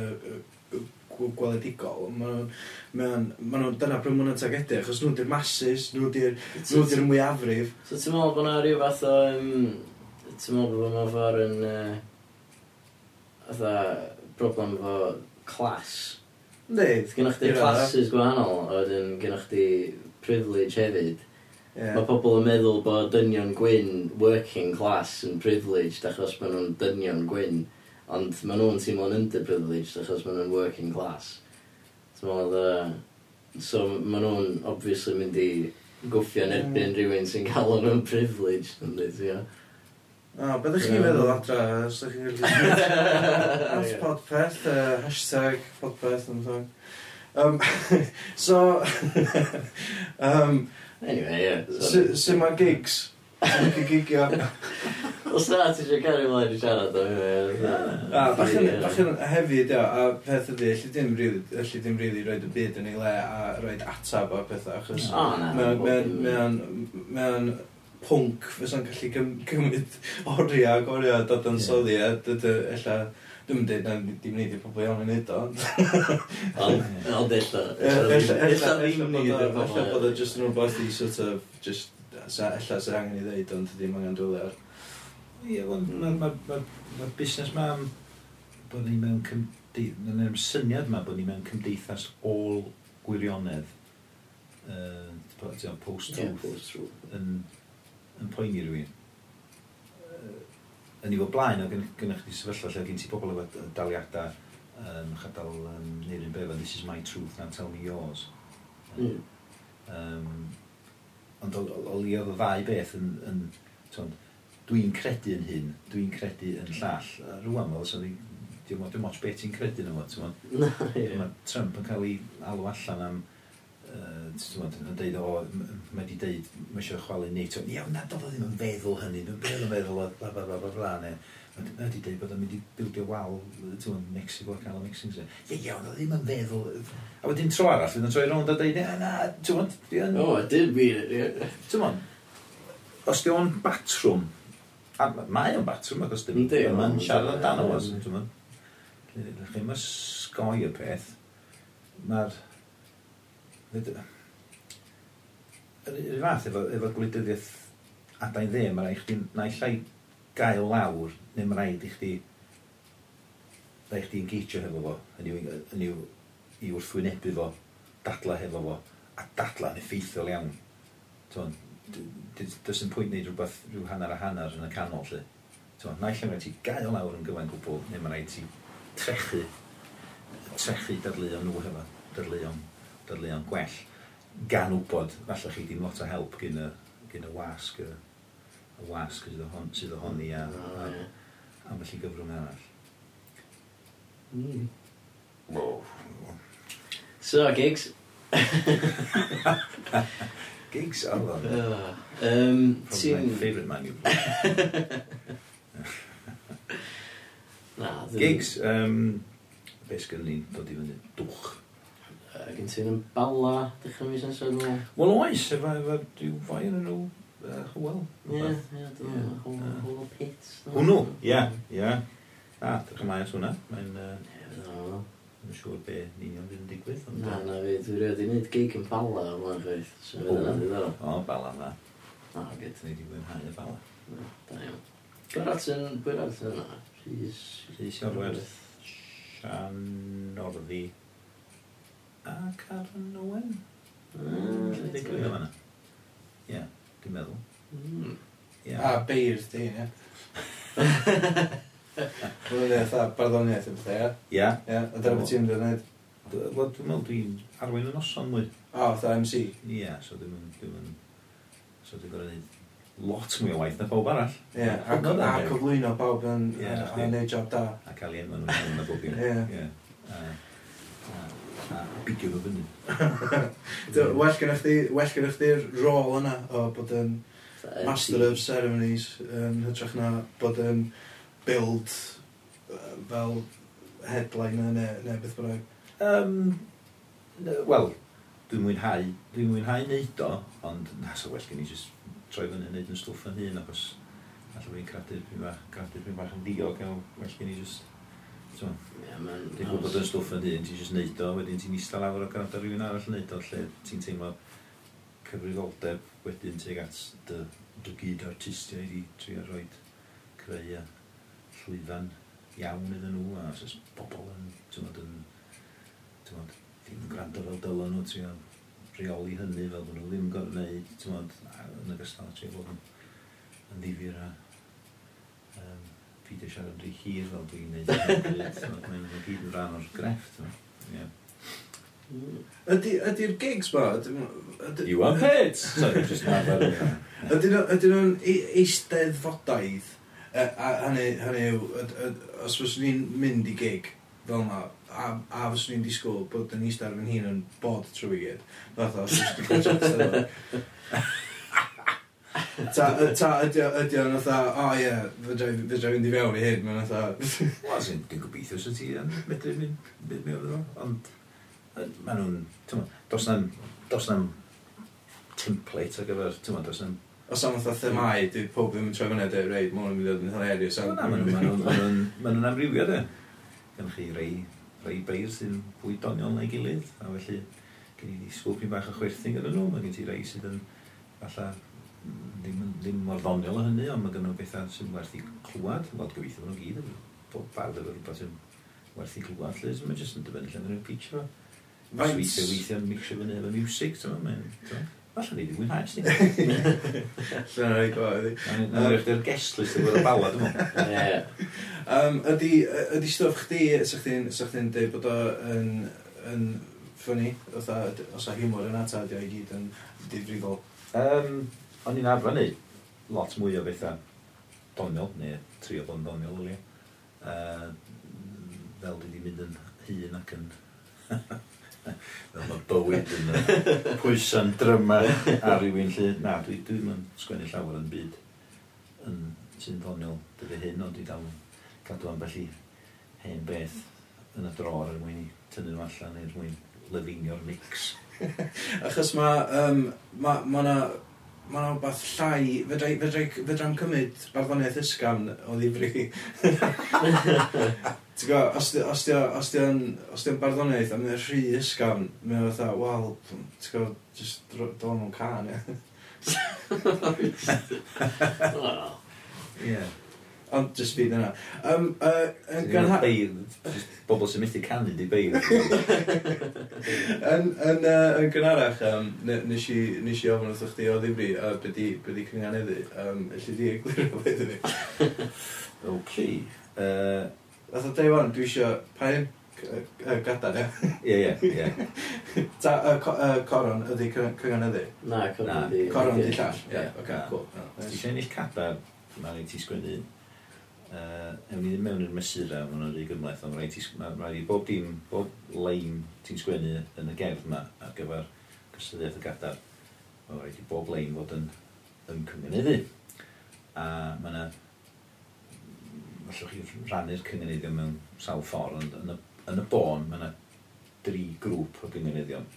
y gweledigol. Maen nhw'n dyna pryd maen nhw'n targedu, achos nhw di'r masses, nhw di'r nhw di mwyafrif. So ti'n meddwl bod yna rhyw fath o... Um, ti'n meddwl bod yna fawr yn... Uh, problem fo clas. Ynddi. Gynnwch chi classes gwahanol, a wedyn gynnwch chi privilege hefyd. Yeah. Mae pobl yn meddwl bod dynion gwyn working class yn privileged achos maen nhw'n dynion gwyn, ond maen nhw'n teimlo'n underprivileged achos maen nhw'n working class. Oedd, uh, so maen nhw'n obviously mynd i gwffio yn erbyn mm. rhywun sy'n cael nhw'n privileged yn dweud, ie. O, beth ydych chi'n meddwl adra, os ydych chi'n gwybod? At podpeth, uh, hashtag podpeth, yn ddod. Um, so, um, Anyway, ie. Yeah, Sut mae gigs? Sut mae gigio? Os na, ti eisiau cario mlaen i siarad o hynny. A, bach yn, bach yn hefyd, ia, a peth ydy, allu dim rili, allu dim rili roed y byd yn ei le a roed atab o pethau, achos... O, na. Mae'n pwnc fysa'n gallu cymryd oriau ac oriau dod yn soddi, a dydy, ella... Dwi'n dweud na dim ni di'r pobl iawn yn neud o. Ond illa. Illa ddim ni di'r pobl. Ella bod o just yn rhywbeth i sort of, just, ella sy'n angen i ddeud ond ddim angen dwylo ar. Ie, ond mae'r busnes ma bod ni mewn cymdeithas, yn yr syniad ma bod ni mewn cymdeithas ôl gwirionedd, uh, post-truth, yn poeni rhywun yn ei fod blaen, oedd gennych chi sefyllfa lle gen ti bobl efo daliadau um, chadal um, neu'r un beth, this is my truth, now tell me yours. Mm. Um, ond o, o, o leo y ddau beth yn, yn tond, dwi'n credu yn hyn, dwi'n credu yn llall. Rwan, fel so ddim ond dim ots beth ti'n credu yn yma, ti'n Mae Trump yn cael ei alw allan am uh, yn, dweud, deud, o, mae wedi dweud, mae eisiau chwalu ni. Iawn, na, doedd ddim yn feddwl hynny, dwi'n beth yn meddwl, bla, bla, bla, bla, bla, ne. Mae wedi dweud bod o'n mynd i bildio wal, ti'n Mexico cael Alan Mixing. Ie, iawn, oedd ddim yn feddwl. A wedyn tro arall, fydd yn troi rownd a dweud, na, na, ti'n mynd, di'n... O, dyn fi, Ti'n mynd, os di o'n batrwm, a mae o'n batrwm, ac os di o'n siarad amdano, ti'n mynd, chi'n mynd, sgoi y peth, mae'r yr un fath efo, efo gwleidyddiaeth adain dde, mae rhaid i chdi naillai gael lawr, neu mae rhaid i chdi rhaid i chdi engeijio hefo fo, yn yw, yn yw i wrthwynebu fo, dadla hefo fo, a dadla yn effeithiol iawn. Twan, does yn pwynt neud rhywbeth rhyw hanner a hanner yn y canol lle. Twan, naill yn rhaid ti gael lawr yn gyfan gwbl, neu mae rhaid ti trechu, trechu dadleuon nhw hefo, dadleuon, dadleuon gwell gan wybod, falle chi ddim lot o help gyn y, gyn y wasg, y, y wasg sydd ohon, sydd ohoni a, a, a, a felly gyfrwng arall. Mm. Wow. So, gigs. gigs, oh, well. Uh, um, Probably my favourite man you've Na, Gigs, um, beth sgan ni'n dod i fyny? Dwch. Uh, gen ti'n yn bala, dechrau mis nesaf, dwi'n meddwl. Wel oes, efo, efo, dwi'n fai yn nhw, wel. Ie, ie, dwi'n meddwl, pits. Hwnnw, ie, ie. A, dych mai at hwnna, mae'n... Dwi'n siŵr be ni'n iawn fydd yn digwydd. Na, na fi, dwi'n rhaid i wneud gig yn bala am lan chweith. So, fydd yna ddiddorol. O, bala dda. O, gyd. Ni wedi mwynhau y bala. Da iawn. Gwerth yn, gwerth yn yna. Rhys... Rhys Orwerth. Sian Orddi a Carlan Owen. Mm, digwydd yma. Ie, dwi'n meddwl. Mm. Yeah. A beirdd di, ie. Roedd e'n eitha barddoniaeth yn bethau, ie? Ie. Ie, a dyna beth ti'n dod wneud? Wel, dwi'n meddwl dwi'n arwain yn oson mwy. O, fatha MC? Ie, so dwi'n mynd... So dwi'n gorau neud lot mwy o waith na pawb arall. Ie, a cyflwyno pawb yn neud job da. A cael ei enw yn y bob Ie. Ie fatha bigio fo fyny. well gennych chdi, well gennych chdi'r rôl yna o bod yn master of ceremonies yn hytrach na bod yn build fel headliner neu, neu beth bynnag. Um, Wel, dwi'n mwynhau, dwi'n mwynhau neud o, ond na, so well gen i just troi fyny neud yn stwff yn hun, achos allai fi'n credu, pyn bach, credu pyn bach yn diog, a well gen i just Dwi'n gwybod bod yn stwff yn dyn, ti'n just neud o, wedyn ti'n isla lawr o gwrando rhywun arall yn neud o, lle ti'n teimlo cyfrifoldeb wedyn tuag at dy, dy gyd artistiaid i trio rhoi creu a llwyfan iawn iddyn nhw, a os oes bobl yn, ti'n modd, yn, ti'n modd, ddim yn gwrando fel dylan nhw, trio reoli hynny fel bod nhw ddim yn gorfod gwneud, ti'n modd, yn ogystal â trio bod yn, yn ddifur a um, peidio siarad rhy hir fel dwi'n neud. Mae'n gyd yn rhan o'r grefft. Ydy'r gigs ma? You are paid! Ydyn nhw'n e- eisteddfodaeth? Hynny yw, os fyswn ni'n mynd i gig fel yma, a, a fyswn ni'n disgwyl bod yn eistedd ar fy hun yn bod trwy gyd. Fath o, os fyswn ni'n gwneud Ta, ta ydy o'n fatha, o ie, fydra i fynd i fewn i hyn, mae'n fatha... Wel, sy'n gobeithio sy'n ti yn medru mynd mewn iddo, fo, ond maen nhw'n, dos na'n, dos na'n template ar gyfer, ti'n ma'n, dos na'n... Os am fatha themau, dwi pob ddim yn troi fyny, dwi, rei, maen nhw'n mynd i ddod yn hilarious. Maen nhw'n amrywio, dwi. Gan chi rei, rei beir sy'n fwy doniol na'i gilydd, a felly gen i ddisgwyl pyn bach o chwerthin gyda nhw, mae gen ti rei sydd yn, falle, ddim, ddim mor ddoniol o hynny, ond mae gen nhw bethau sy'n werth i clywed. Wel, gobeithio nhw gyd, bob bardd efo rhywbeth sy'n werth i clywed, lle, so mae jyst yn dibynnu lle mae'n pitch fo. Right. Weithio, weithio, mixio fyny efo music, ti'n meddwl, Falle ni ddim yn haes ni. Llyna rhaid gwaith i. Mae'n rhaid i'r guest list o'r balad yma. um, ydy, ydy stwff chdi, sa'ch chdi'n chdi dweud bod o'n yn ffynnu, os a humor yn ata, ydy o i gyd yn difrifol? Um, o'n i'n arfer neud lot mwy o bethau doniol, neu trio bod yn doniol o. Uh, fel dwi wedi mynd yn hun ac yn... fel mae bywyd yn uh, pwysa'n dryma ar rywun lle. Na, dwi ddim yn sgwennu llawer yn byd yn sy'n ddoniol dydy hyn, ond dwi dal yn cadw am felly hen beth yn y dror er mwyn i tynnu nhw allan er mwyn lyfinio'r mix. Achos mae um, ma, ma na mae'n rhywbeth llai, fedra'n fedra, fedra cymryd barddoniaeth ysgan o ddifri. Ti'n go, os di'n barddoniaeth a mae'n rhy ysgan, mae'n fatha, wel, ti'n go, just dod nhw'n can, ie. Wel. Ie. Ond just fi yna. Um, uh, yn gynha... Bobl sy'n methu canu di beir. Yn, yn, uh, yn gynharach, um, nes i, nes i ofyn wrthych chdi o ddifri, a uh, byddi, byddi cynghaneddu. Um, Elli di eglir beth ni. OK. Uh, o day one, dwi eisiau pain gadan, ia? Ie, ie, ie. Ta, coron ydy cynghaneddu? Na, coron ydy. Coron ydy llall? Ie, oce, cool. Ti eisiau ennill cadar, mae'n i ti sgwennu uh, ewn ni ddim mewn i'r mesura, mae hwnna'n rhy gymlaeth, ond rhaid, ma rhaid i bob dim, bob lein ti'n sgwennu yn y gerdd yma ar gyfer cystadliaeth y gadar, mae rhaid i bob lein fod yn, yn cyngeneddu. A mae yna, allwch chi rannu'r cyngeneddion mewn sawl ffordd, ond yn y, yn y bon mae yna dri grŵp o gyngeneddion.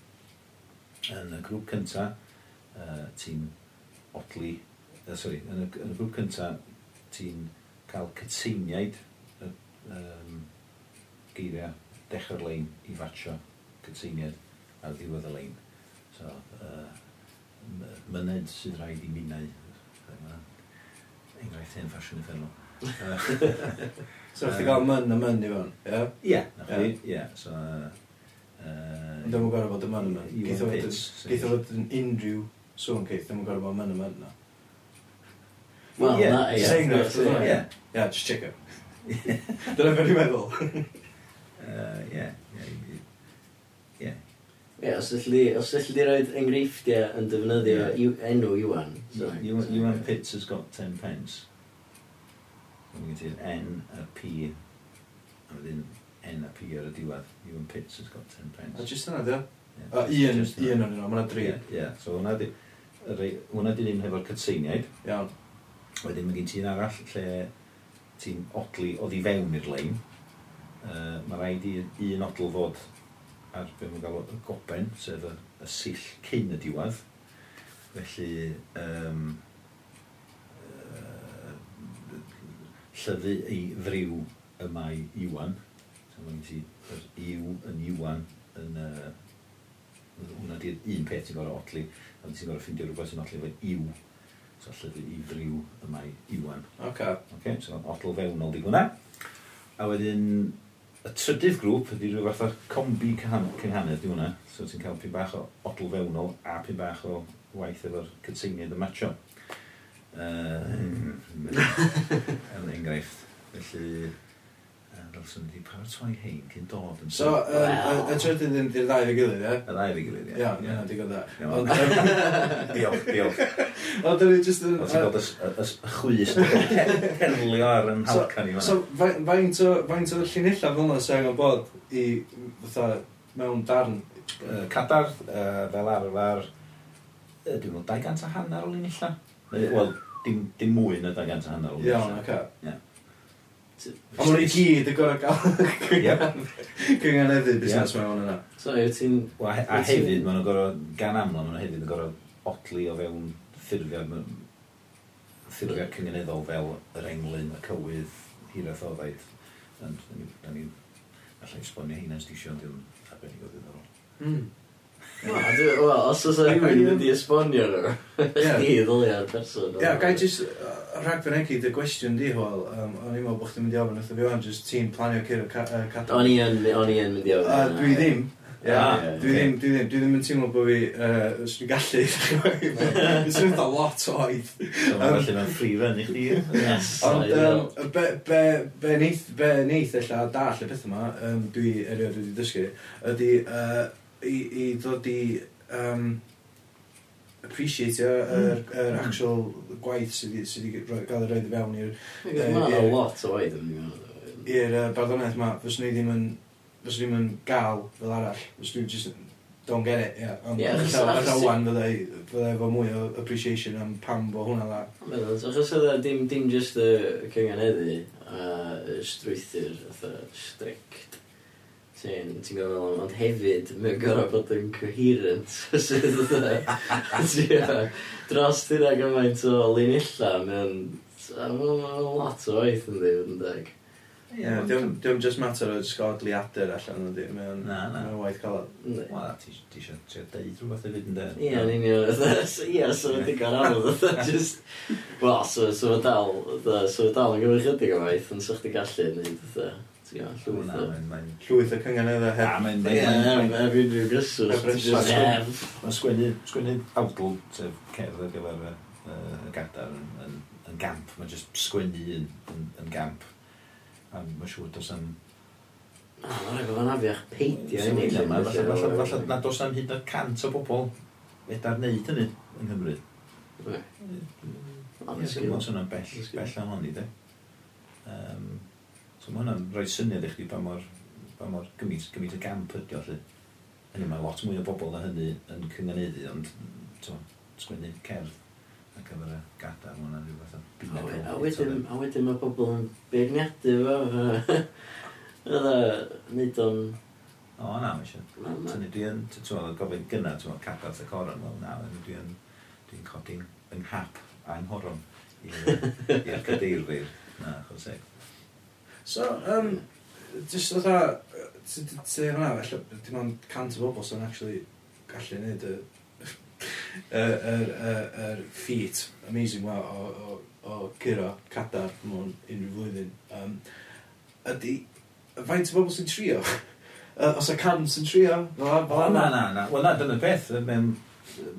Yn y grŵp cyntaf, uh, ti'n odli, uh, sorry, yn y, yn y grŵp cyntaf, ti'n cael cytuniaid y um, geiriau dechrau'r lein i fatio cytuniaid ar ddiwedd y lein. So, uh, myned sydd rhaid i minnau. Enghraifft hyn ffasiwn effennol. so, chdi gael myn a myn i fewn, ie? Ie, ie. So, uh, Ond ddim yn gorau bod y myn a myn. Geith o fod yn unrhyw sôn, Keith, ddim yn gorau bod myn a myn na. Wel, na, ie. Ie, yeah, just check it. Dyna beth i'n meddwl. Uh, ie. Ie. Ie, os ydych os ydych chi roed enghreifftiau yn defnyddio yeah. enw Iwan. So, Iwan, Iwan Pitts has got 10 pence. Yn gwneud i'r N a P. A wedyn N a P ar y diwedd. Iwan Pitts has got 10 pence. A just yna, dio? Ian, Ian o'n yno, mae'na dri. Ie, so hwnna di... Hwnna di ddim hefo'r cytseiniaid. Iawn. Wedyn mae gen ti'n arall lle ti'n odli oedd i fewn i'r lein. Uh, mae rhaid i un odl fod ar be mae'n gael y goben, sef y, y sill cyn y diwedd. Felly, um, uh, llyfu ei ddriw y mae Iwan. So, mae'n ti, yr iw yn Iwan yn... Uh, hwnna di'r un peth ti'n gorau odli, a ti'n gorau ffeindio rhywbeth sy'n odli fe iw So llyfr i driw y mae iwan. Okay. Okay, so odl fewnol di hwnna. A wedyn, y trydydd grŵp ydy rhyw fath o combi cynhanedd di hwnna. So ti'n cael pyn bach o odl fewnol a pyn bach o waith efo'r cytseiniad y matcho. Uh, mm. er enghraifft. Felly, dros yn ydi, pa'r twai hein cyn dod yn... So, y trydyn ddim di'r ddau fe gilydd, ie? Y ddau fe gilydd, ie. Iawn, iawn, digon dda. Diolch, diolch. Ond dyn ni jyst yn... Ond ti'n gweld y chwys perlio ar yn halcan i fan. So, faint o Faint o llinella fel yna sy'n angen bod i, fatha, mewn darn? Cadar, fel arfer, dwi'n meddwl, 200 a hanner o linella. Wel, dim, dim mwy na 200 a hanner o linella. Iawn, oce. Ie. Ond mae'n i gyd yn gorau gael cynghaneddu busnes mewn yna. So, yw ti'n... A hefyd, mae'n gorau, gan amlwg, mae'n hefyd yn gorau otli o fewn ffurfiau, ffurfiau cyngeneddol fel yr englyn, y cywydd, hiraeth o ddaeth. Da ni'n... Alla i sbonio hynna stisio, ond ddim arbennig o ddiddorol. Mm. Wel, os oes rhywun yn mynd i esbonio nhw, chdi ddoliad person. Ie, gai jyst rhag rhagfynegu dy gwestiwn di, Hwel. Um, o'n i'n meddwl bod chdi'n mynd i ofyn wrth o fi o'n jyst ti'n planio cyr o cadw. O'n i'n mynd i ofyn. Dwi ddim. Yeah, yeah, dwi ddim, dwi ddim, dwi ddim yn teimlo bod fi, uh, os dwi'n gallu, dwi'n swnio da lot o oed. Dwi'n gallu mewn free run i chdi. Ond, um, be, be, be neith, be neith, ella, dall y peth yma, um, dwi erioed wedi dysgu, ydy, uh, i, i ddod i um, appreciate hmm. yr mm. er, er actual gwaith sydd wedi gael ei roed i fewn i'r... Mae'n a lot o waith yn mynd i'r uh, barddoniaeth yma, fyswn i ddim yn, fyswn i ddim yn gael fel arall, fyswn i just don't get it, yeah. Ond yeah, rhawan fyddai, fyddai efo mwy o appreciation am pam bo hwnna dda. Meddwl, Achos oedd e dim, dim just y cynghaneddi a y strwythyr, fatha strict Ti'n ti'n gofio ond hefyd, mae'n gorau bod yn coherent. Sydd fatha, dros dyna gymaint o linilla, mae'n mae'n lot o waith yn dweud yn deg. Ie, dwi'n just mater o sgodli adr allan ydi, mae'n waith cael Wel, ti eisiau trio deud rhywbeth hefyd yn dweud. Ie, yn union, ie, so mae'n digon anodd, just, wel, so mae'n dal, so mae'n dal yn gyfrwch o waith, ond sa'ch di gallu neud, Llwyth o... Llwyth o cynganedd a hef. Ie, fi'n rhyw gyswrs. Mae sgwennu, sgwennu awdl, sef cerdd ar gyfer y gadar yn, yn, yn gamp. Mae jyst sgwennu yn, yn, yn gamp. A mae'n siŵr dos am... Mae'n rhaid o'n afiach peidio. Falle na dos am hyd o cant o bobl feda'r neud hynny yng Nghymru. Ie, dwi'n meddwl sy'n bell, bell am honni, de. Um, So mae hwnna'n rhoi syniad i chdi pa mor, pa mor gymys, gymys y gamp ydi o lly. Hynny mae lot mwy o bobl na hynny yn cynganeddu, ond to, sgwennu cerdd gyfer y gada, mae hwnna'n rhywbeth o byd. A wedyn, a wedyn mae pobl yn beirniadu fo. Fydda, nid o'n... O, na, mae eisiau. Tynnu dwi yn, ti'n gofyn gynna, ti'n meddwl, cagat y coron, wel, na, dwi yn, dwi'n codi'n nghap a'n horon i'r cadeirfyr. Na, chos eg. So, um, just fatha, ti hwnna, felly, dim ond cant o bobl sy'n actually gallu neud y yr yr, yr, er feat amazing well o, o, o gyrra cadar mewn unrhyw flwyddyn. Um, ydy faint o bobl sy'n trio? Os y cant sy'n trio fel oh, na na na. Wel na dyna beth mewn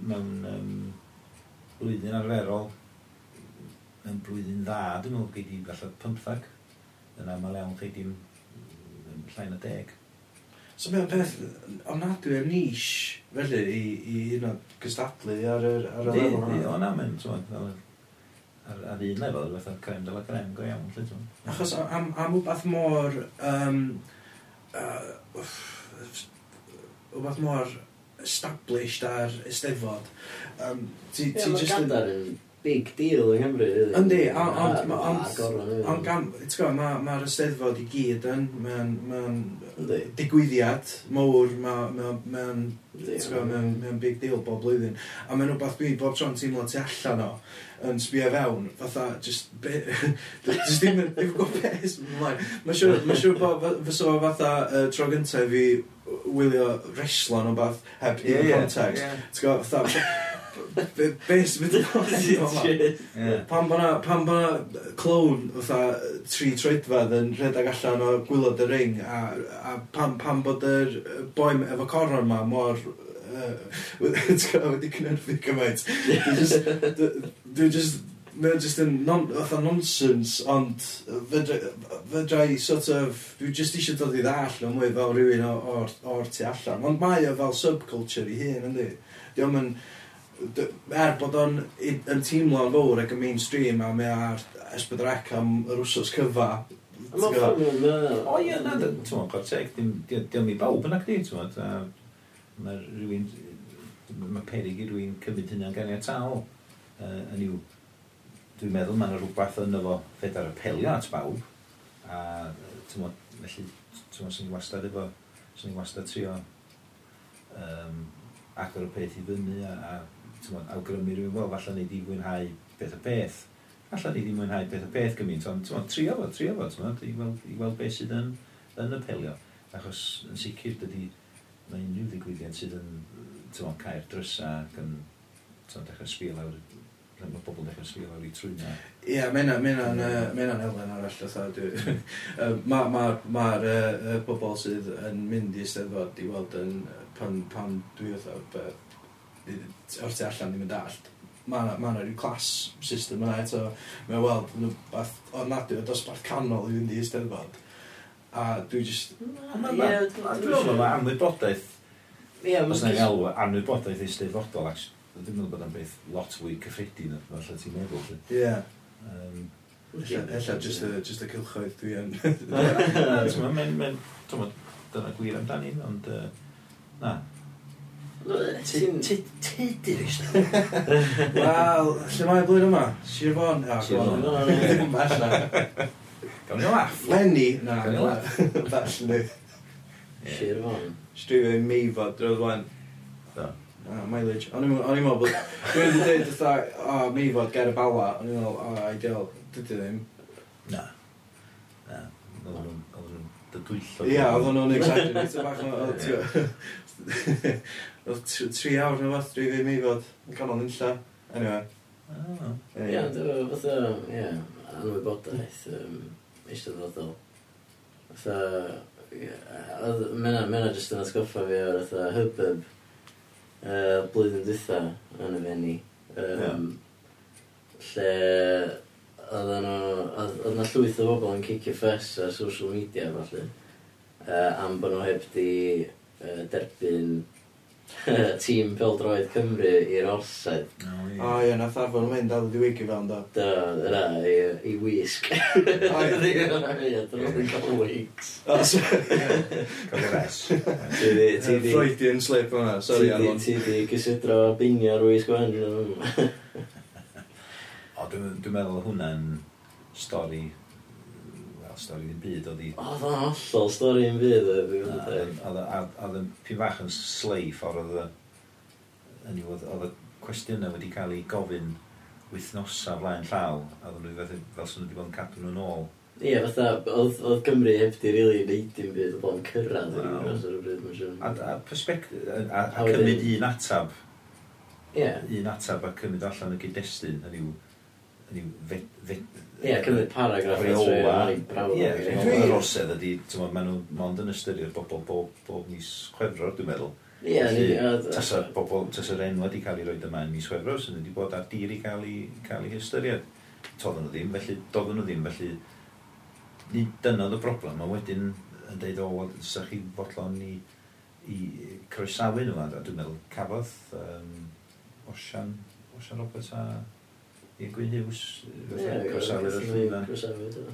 mewn um, blwyddyn arferol yn blwyddyn dda dwi'n meddwl gei di falle 15 yn aml iawn chi dim llain y deg. So mae'n peth ofnadwy ar nis, felly, i, i un o gystadlu ar yr ar y di, lefel hwnna. O na, mae'n ar, ar un lefel, fatha crem dyla crem go iawn. Lle, ti'n Achos am, am wbeth mor... Um, uh, wbeth mor established ar Esteddfod. Um, ti, ti yeah, just yn big deal yng Nghymru, rili. Yndi, ond... Ond gan... Mae'r ysteddfod i gyd yn... Mae'n Ma digwyddiad mowr, mae'n... Mae'n big deal bob blwyddyn. A mae'n rhywbeth dwi bob tro'n teimlo tu allan o yn sbio fewn, fatha, just, be, just ddim yn gwybod beth ymlaen. Mae'n siŵr, ma siŵr bod fysa fo fatha uh, tro gyntaf fi wylio wrestlo nhw'n bath heb yeah, context. Yeah. gwybod, fatha, Be, be sy'n mynd yn hosio Pan bo'na, pan bo'na clown, fatha, tri troedfedd yn rhedeg allan o gwylod y ring, a, a pan, pan bod yr boi efo coron ma mor Ti'n gwybod, wedi cynnyrfu gymaint. Dwi'n just... Mae'n just yn non, nonsense, ond fydra i sort of... Dwi just eisiau dod i ddall o mwy fel rhywun o'r tu allan. Ond mae o fel subculture i hun, yndi? Diolch yn er bod o'n yn teimlo'n fawr ac yn mainstream a mae ar esbydrec am yr wsos cyfa O ie, na, ti'n mwyn, Corteg, diolch i bawb yn acdi, ti'n mwyn. Mae rhywun, mae perig i rhywun cymryd hynna'n ganiataol uh, yn i'w... Dwi'n meddwl mae'n rhywbeth yn efo fedar apelio at bawb. A, ti'n mwyn, felly, ti'n mwyn, sy'n wastad efo, sy'n wastad trio um, agor y peth i fyny a, a tymod, awgrymu rhywun, wel, falle ni di mwynhau beth o beth. Falle ni di mwynhau beth o beth gymaint, ond ti'n tymod, trio fo, trio fo, ti'n tymod, i weld, i weld beth sydd yn, yn apelio. Achos yn sicr, dydy, mae unrhyw ddigwyddiad sydd yn, ti'n tymod, cael drysa ac yn, ti'n tymod, dechrau sbio lawr pan mae pobl dechrau sbio lawr i trwyna. Ie, yeah, mae hynna'n elfen arall o Mae'r ma, ma, uh, bobl sydd yn mynd i steddfod i weld yn, pan, pan dwi oedd o'r te allan ddim yn dallt. Mae yna ma rhyw clas system yna eto. Mae'n weld, o'n nadw, dosbarth canol i fynd i Eisteddfod. A dwi jyst... Dwi'n meddwl mae amwybodaeth... Ie, mae'n gwneud elw amwybodaeth Eisteddfodol, actually. Dwi'n meddwl bod yn beth lot fwy cyffredin, falle ti'n meddwl. Ie. Ella, just y cilchoedd dwi yn... Dwi'n meddwl, dyna gwir amdani, ond... Na, Ti'n... Ti'n dirish? Wel, lle mae'r blwyddyn yma? Sir Fon? Ah, A, gwon. Gawn ni laff. Lenny? Na, gawn ni laff. Bell ni. Sir Fon. Stryfio i mi fod, drwy'r flan. Da. Mileage. O'n i'n meddwl bod... Dwi'n wedi dweud, fatha, o, mi fod ger y bala. O'n i'n meddwl, o, ideal. Dydy ddim. Na. Na. Oedden nhw'n... Oedden nhw'n... Ie, oedden nhw'n exaggerated bach. Oedd tri awr neu fath, dri fi mi fod, yn canol nynlla. Anyway. Oh. Ie, yeah, dwi'n fatha, ie, anwybodaeth, um, eistedd ddodol. Fatha, oedd, mena, mena jyst yn atgoffa fi o'r fatha hubbub uh, blwyddyn dwytha yn y fenni. Um, yeah. Lle, oedden nhw, oedd na llwyth o bobl yn cicio ffes ar social media, falle, uh, am bod nhw heb di uh, derbyn tîm Pildroed Cymru i'r orsedd. O, ie. O, ie, nath arfer mynd a ddod i wiki fel ynddo. da. yna, i, i wisg. O, ie. Ie, dwi'n cael wigs. O, so... Cael ei res. Ti di... Ti di... Freudian slip o'na, sori Arlon. Ti di gysidro bingo wisg o'n. O, dwi'n meddwl hwnna'n stori stori ddim byd, oedd hi... Oedd o'n hollol stori ddim byd, oedd Oedd yn pyn fach yn slei ffordd oedd y... oedd y cwestiynau wedi cael ei gofyn wythnosa flaen llaw, a oedd nhw fel sy'n wedi bod yn cadw nhw'n ôl. Ie, fatha, oedd Cymru heb di rili really neud dim byd o blaen cyrraedd yn ymwneud ar y bryd, mae'n siŵr. A, a, perspective, a, a, a cymryd un atab, yeah. un atab a cymryd allan y gyd-destun, hynny yw, Ie, cymryd paragraff o tre, mae'n brawd. Ie, dwi'n rosedd ydi, ti'n meddwl, maen nhw mond yn ystyried bobl bob mis chwefror, dwi'n meddwl. Ie, tasa'r bobl, tasa'r enw wedi cael ei roi yma yn mis chwefror, sy'n wedi bod ar dir i cael ei, cael ei ystyried. Todden nhw ddim, felly, dodden nhw ddim, felly, ni dynodd y broblem, a wedyn yn deud, o, sa chi fodlon i, i croesawu nhw, a dwi'n meddwl, cafodd um, Osian, Osian Roberts a Igwy Hughes. Crosawyr yr llwyfan.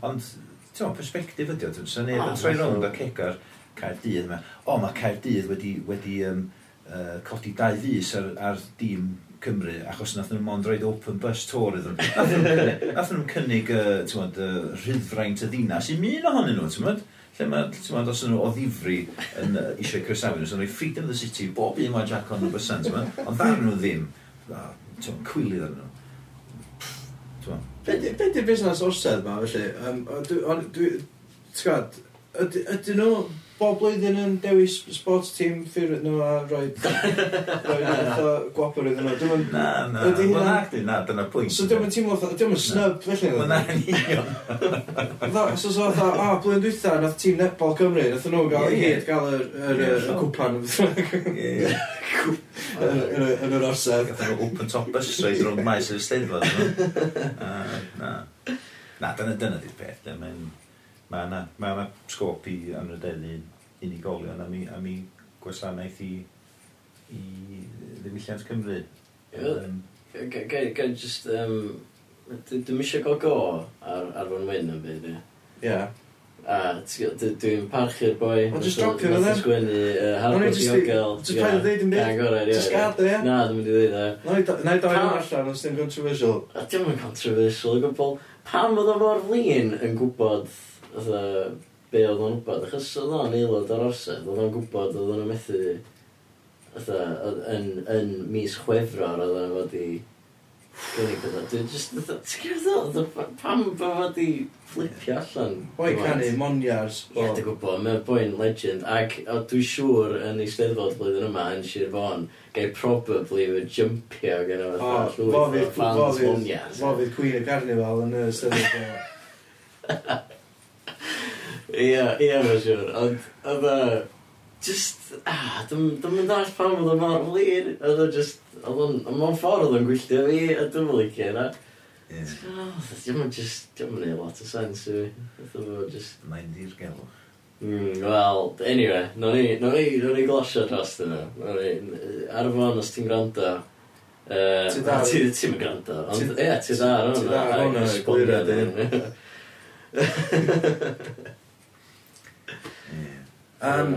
Ond, ti'n meddwl, perspektif ydi o, ti'n sy'n neud yn troi rownd o cegar Caerdydd yma. O, mae Caerdydd wedi, wedi um, uh, codi dau fus ar, ar dîm Cymru, achos nath nhw'n mond roed open bus tour iddyn nhw. Nath nhw'n cynnig uh, mod, uh, rhyddfraint y ddinas i mi ohonyn nhw, ti'n meddwl? Lle mae, ti'n meddwl, os nhw o ddifri yn uh, eisiau croesawu nhw, sy'n rhoi freedom of the city, bob un mae Jack o'n nhw bysant, ti'n meddwl? Ond ddarn nhw ddim, ti'n meddwl, cwilydd arnyn nhw. Be di'r busnes orsedd ma, felly? Um, dwi, dwi, dwi, ydyn nhw bob blwyddyn yn dewis sports team ffyr nhw a roi gwapur iddyn nhw. Dwi'n Na, na, Ydy hynna- na, na, dyna pwynt. So dim yn teimlo, fatha- dim yn snub felly. Wel, na, yn union. Dda, So so fatha, a, blwyddyn dwytha, nath tîm Netball Cymru, nath nhw gael i Ie. gyd gael yr- yr Ie, yr so. cwpan yn Ie, ie. yn y- yn yr orsedd. Gatha nhw open top bus rhaid rhwng maes yr Eisteddfod. ydyn Na, na, dyna dyna di'r peth. de, Mae'n... Mae yna, mae yna sgop i anrydeddu unigolion am i, am i gwasanaeth i, i ddiwylliant Cymru. Um, Gael just... Um, Dwi'n eisiau gael go ar, ar fy nwyn yn byd, ie. Ie. A dwi'n parchu'r boi. O, just dropio fo dden. Sgwennu Harbwr Diogel. Just paid o ddeud yn byd. Agor e, gorau, ie. Just gad o, ie. Na, dwi'n mynd e. i ddeud o. Na i doi o'n allan, ond sy'n controversial. A diolch yn controversial, o gwbl. Pam oedd o mor flin yn gwybod, be oedd o'n gwybod, achos oedd o'n aelod o'r orsedd, oedd o'n gwybod oedd o'n methu, fatha, yn, yn mis chwefror oedd o'n fod i gynnig bydda. dwi'n just, ti'n gwybod oedd pam bod fod i flipio allan. Boi canu, Moniars. Ie, dwi'n gwybod, mae'n boi'n legend, ac dwi'n siŵr yn ei steddfod blwyddyn yma yn Sir Fon, gael probably fy jumpio gen o fatha llwyth o fans Moniars. Fo fydd Queen y Carnival yn y steddfod. Ia, ia, mae'n siŵr. Ond, oedd e... Just, ah, dwi'n mynd all pam oedd o mor flir. Oedd e o just, oedd o'n, mewn ffordd oedd o'n gwylltio fi, a dwi'n mynd licio yna. Dwi'n mynd just, dwi'n mynd lot o sens i fi. Oedd e o just... Mae'n dir gelwch. Mm, Wel, anyway, no ni, no ni, no ni glosio dros dyna. No ni, ar y fôn os ti'n gwrando, ti'n ti'n gwrando, ond ie, ti'n dar hwnna. Ti'n dar ar hwnna, gwirad hyn. Um,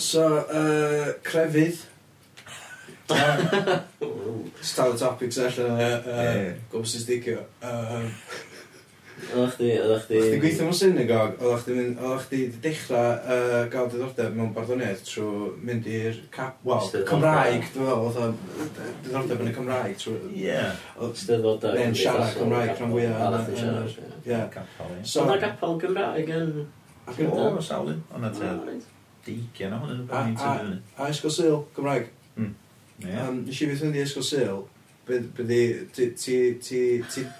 so, uh, crefydd. Stal y topics allan yy, Ie. yy, i sticio. Yym, Oeddech chdi, oeddech chdi... O'ch chdi gweithio mewn synagog, oeddech chdi mynd, oeddech chdi 'di dechrau uh, gael diddordeb mewn barddoniaeth trwy mynd i'r cap, wel, Eisteddfodau. Cymraeg, dwi'n meddwl, fatha, diddordeb yn y Cymraeg trwy... Ie. Oedd- Steddfodau. Neu'n siarad Cymraeg rhan fwyaf yn- yn siarad. Ie. Capel, ie. So, Oedd na gapel Gymraeg yn... Ac yn O, sawl un. Ond na te, deigiau na hwnnw. A, a, a Esgol Sil, Gymraeg. Mm. Um, nes i beth fynd i Esgol Sil, byddi, ti, ti, ti, ti...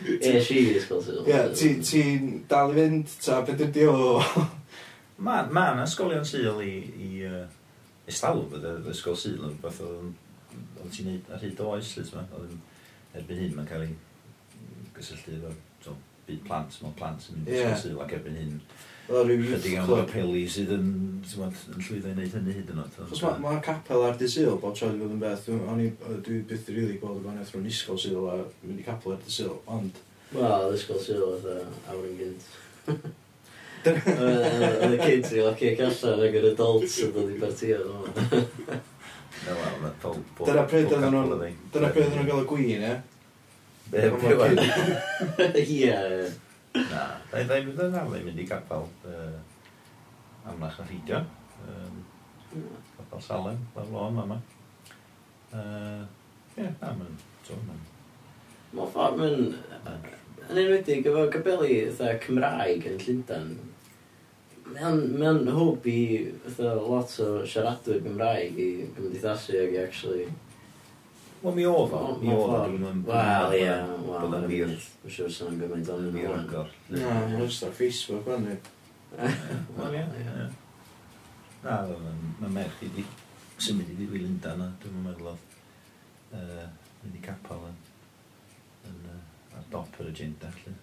Es i Esgol Sil. Ie, ti'n dal i fynd, ta, beth ydi o? Mae ma yna ysgolion syl i, i uh, estalw, bydde ysgol syl yn rhywbeth oedd ti'n neud ar hyd o oes, lyd yma, oedd yn erbyn hyn mae'n cael ei gysylltu efo'r byd plant, mae plant yn mynd yeah. sylw ac erbyn hyn. Ydy gan o'r peli sydd yn, yn llwyddo i wneud hynny hyd yn oed. Chos mae ma capel ar dysil, bob troedd wedi bod yn beth, o'n i dwi byth i rili gweld y gwanaeth rhwng isgol syl a mynd i capel ar dysil, ond... Wel, ysgol sydd oedd awr yn gynt. Oedd y kids i locio allan ac yr adults yn dod i partio. Dyna pryd oedden nhw'n gael y gwin, ie? Be, be, be, Ie. Na, da i ddim yn dda, da mynd i gapel amlach na ffidio. Gapel Salem, fel lôn yma. Ie, na, mae'n... Mae'n ffordd mae'n... Yn enwedig efo gabeli Cymraeg yn Llundain, mae'n hwb i lot o siaradwyr Gymraeg i gymdeithasu ac actually Wel, mi oedd o. Mi oedd o. Wel, ie. Wel, yn wir. Mae'n siŵr sy'n gymaint o'n yn agor. Na, mae'n ystod Facebook, o'n i. Wel, ie. Na, mae merch i di symud i fi Linda na, dwi'n meddwl oedd mynd i capel yn, yn ar dop yr agenda, lle,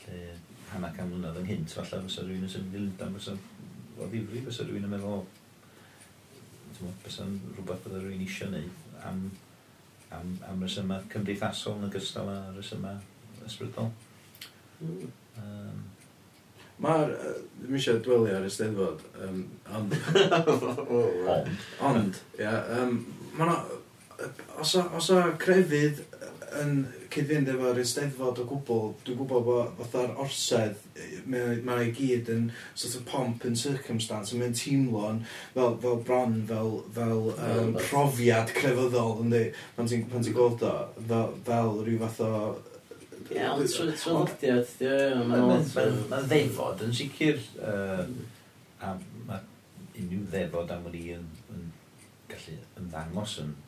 lle hanner can mlynedd yn hynt, falle fysa rhywun yn symud i Linda, fysa o ddifri, fysa rhywun yn meddwl, bysa'n rhywbeth bydda rhywun eisiau neud am am, am resyma cymdeithasol yn ogystal â resyma ysbrydol. Mm. Um, Mae'r... Ddim eisiau dwelu ar y steddfod, um, ond... ond. Ond, ia. Um, Mae'na... Os o crefydd yn cyd-fynd efo'r Eisteddfod o gwbl, dwi'n gwybod bod fatha'r orsedd, mae ma i gyd yn sort of pomp and circumstance, mae'n teimlo'n fel, fel bron, fel, fel um, profiad crefyddol, ynddi, pan ti'n ti gweld o, fel, fel rhyw fath o... Ie, ond traddodiad, ie, Mae ddefod yn sicr, uh, mm. a mae unrhyw ddefod am wedi yn gallu ymddangos yn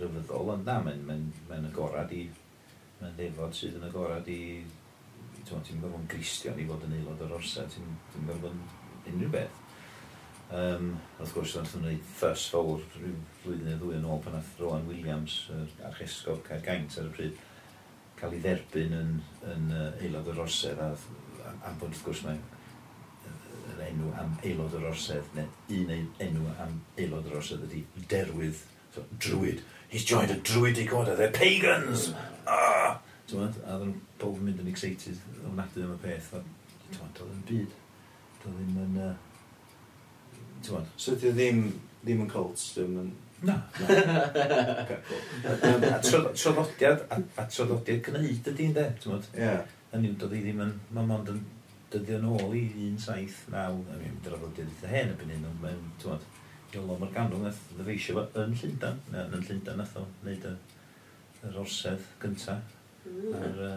grefyddol, ond na, mae'n mae, mae agorad i, mae'n ddefod sydd yn agorad i, ti'n meddwl bod yn Gristion i fod yn aelod o'r orsau, ti'n meddwl bod yn unrhyw beth. Um, wrth gwrs, nath nhw'n gwneud ffys fawr rhyw flwyddyn neu ddwy yn ôl pan nath Rowan Williams, yr archesgob Caergaint ar y pryd, cael ei dderbyn yn, yn uh, aelod o'r orsedd a, am bod wrth gwrs mae yr enw am aelod o'r orsedd neu un enw am aelod o'r orsedd ydy derwydd, so, drwyd he's joined a druidic order, they're pagans! Ah! Tywed, a ddyn nhw'n bob yn mynd yn excited ofnadwy am y peth. a doedd yn byd. Doedd ddim yn... Uh, tywed. So dwi ddim, ddim yn cult, ddim yn... Na. Troddodiad, a a troddodiad gwneud ydy, ti'n Tywed? Ie. Hynny, doedd i ddim yn... Mae mond yn dyddio yn ôl i 1.7.9, 9, a mi'n drafod dyddio hyn y byn hyn, ond mae'n, ti'n tywed, Iolo Morgannw nath ddyfeisio fo yn Llundain, neu yn Llundain nath o wneud y, yr orsedd gyntaf mm. ar uh,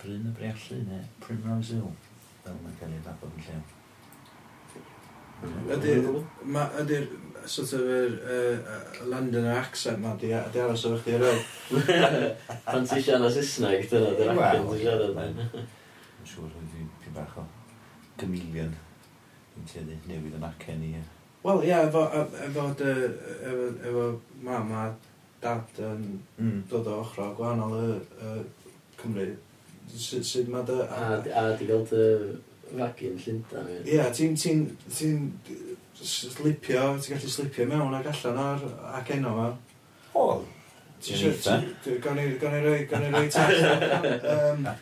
Bryn y Briallu neu Primrose Hill, fel mae'n cael ei ddabod yn lleol. Ydy'r, ydy'r, sort of, yr uh, Londoner accent ma, di, di aros o'r chdi rhaid. Pan ti siarad Saesneg, dyna, dy'r accent ti siarad. Mae'n siŵr, dwi'n bach o gymilion. Dwi'n teulu newid yn acen i. Wel, ie, efo, e- efo, dy, e- efo, efo mam a dad yn mm. dod o ochr o gwahanol y, y Cymru, sut sy, mae dy... A, a, di gael dy fagin Llundain. Ie, yeah, ti'n ti, ti, slipio, ti'n gallu slipio mewn ac allan o'r ac enno fa. O, ti'n eitha. Gawn ni roi, gawn i roi tall.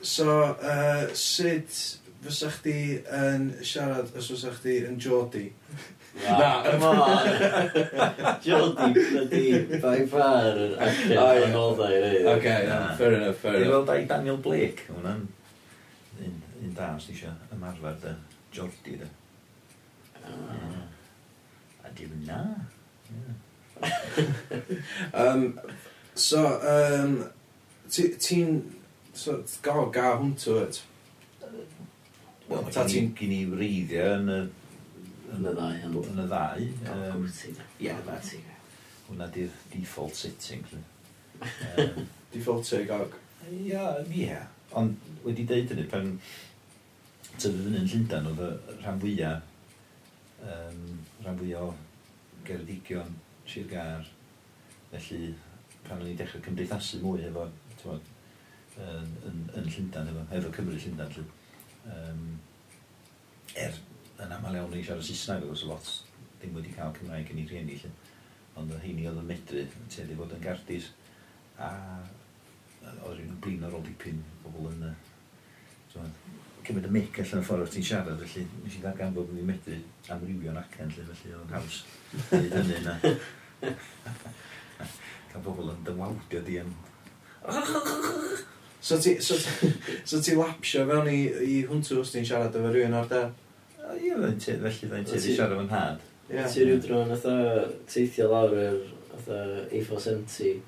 So, uh, sut fysa chdi yn siarad os fysa chdi yn Jordi? Na, come on. Jordi, bloody, by far, yn oh, actor yn oddau i reid. Oce, fair enough, fair enough. Dwi'n gweld ai Daniel Blake, hwnna'n un, un da, os eisiau ymarfer dy Jordi dy. Ah. A dim na. um, so, um, ti'n... So, gael ga hwntw, Wel, ta ti'n gyn i wreiddio yn y... Yn y ddau. Yn y ddau. Um, Ie, na ti. Hwna di'r default setting. Um, default setting ag... Ia, ie. Ond wedi deud hynny, pan tyfu fyny yn Llundain, oedd y rhan fwyaf, um, rhan fwyaf o Geredigion, Sir Gar, felly pan o'n i'n dechrau cymdeithasu mwy efo, ti'n yn, yn, yn Llundain, efo, efo Cymru Llundain, llundain. Um, er, yn aml iawn ni'n siarad Saesneg, oes lot ddim wedi cael Cymraeg yn ei rhieni Lle. Ond heini oedd yn medru, yn teulu fod yn gardus. A oedd rhywun yn blin ar ôl dipyn pobl yn... Uh, cymryd y mic allan y ffordd o'ch ti'n siarad, felly nes i ddargan bod fi'n medru amrywio'n acen, lle, felly oedd yn haws dweud hynny na. Cael pobl yn dymwawdio di yn... So ti, so, ti, so ti lapsio fewn i, i hwntw os ti'n siarad efo rhywun o'r da? Ie, fe'n ti, felly fe'n ti wedi siarad efo'n had. Yeah. Ti rhyw dron atho teithio lawr yr atho A470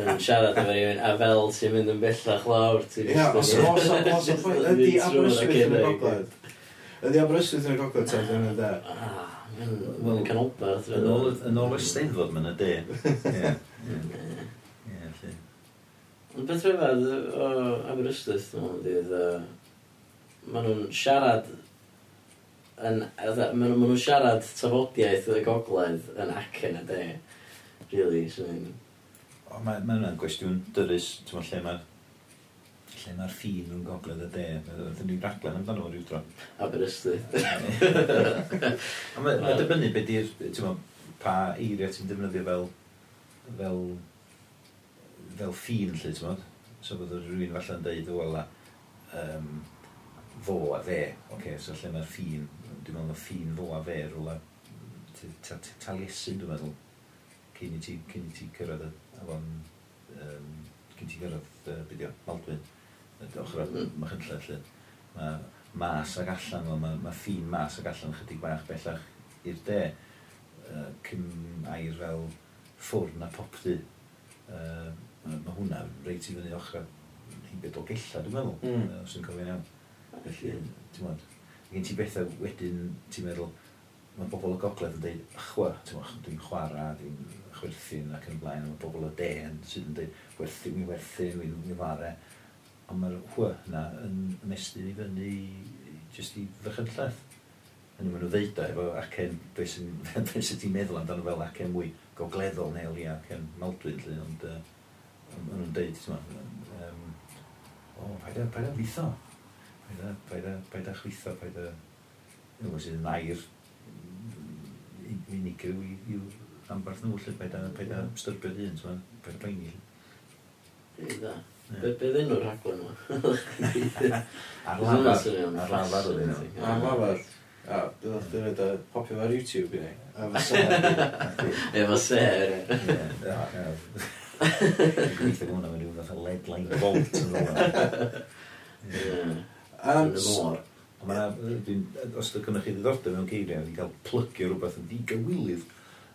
yn siarad efo rhywun, a fel ti'n mynd yn bellach lawr, ti'n Ie, os oes oes oes ydy Aberystwyth yn y gogledd? Ydy Aberystwyth yn y gogledd, ti'n dweud yn y de? Ah, mae'n canolbarth. Yn ôl y steddfod, mae'n y de. Ie. Beth rhyfedd o Aberystwyth, dwi'n meddwl, dydd... Maen nhw'n siarad yn... Maen nhw'n ma nhw siarad tafodiaeth y gogledd yn acen y de. Really, so... mae'n... Mae ma hwnna'n gwestiwn dyrus, ti'n meddwl, lle mae'r lle mae'r ffin yn gogledd y de. Ydyn ni'n raglen amdano fo rhywdro. Aberystwyth. Mae'n dibynnu beth i'r, ti'n meddwl, pa eiriau ti'n defnyddio fel, fel fel ffin lle, ti'n modd? So bydd rhywun falle yn dweud, wel, um, fo a fe. Oce, okay, so lle mae'r ffin, dwi'n meddwl mae ffin fo a fe rhywle taliesin, dwi'n meddwl, cyn i ti, cyn i ti cyrraedd y, afon, um, cyn i ti cyrraedd, uh, bydio, Maldwyn, ochr o mm. Machynlled, lle. Mae mas ac allan, wel, mae ma ffin mas ac allan chydig bach bellach i'r de, uh, cym air fel ffwrn a popdy. Uh, mae hwnna reit i fyny ochr heibed o gella, dwi'n meddwl, mm. os yn cofio'n iawn. Felly, ti'n modd, gen ti bethau wedyn, ti'n meddwl, mae bobl y gogledd yn dweud, chwa, dwi'n chwarae, dwi'n chwerthin ac yn blaen, mae bobl y de yn sydd yn dweud, werthu, mi werthu, mi, mi fare. Ond mae'r hwa yna yn ymestyn i fyny, jyst i fychydllaeth. Hynny maen nhw ddeud o efo acen, be sy'n ti'n meddwl amdano fel acen mwy gogleddol neu acen maldwyd, ond uh, maen nhw'n deud, um, o, paid a, paid a fitho, paid a, paid a, paid a chwitho, paid a, nhw sydd yn air unigryw i- i'w rhanbarth nhw, lle paid a, paid a styrbio'r ti'n meddwl, paid a boeni. Dda. Be ddyn nhw'r rhaglen yma? Ar lafar. Ar lafar oedden nhw. Ar lafar. A, dwi'n dweud yn edrych popio ar YouTube i ni. Efo ser. Efo ser. Ie, Gweithio hwnna mewn rhyw fath o lead line bolt yn rhywle. Yn y môr. os ydych chi ddiddordeb mewn geiriau, dwi'n cael plygio rhywbeth yn ddigawilydd.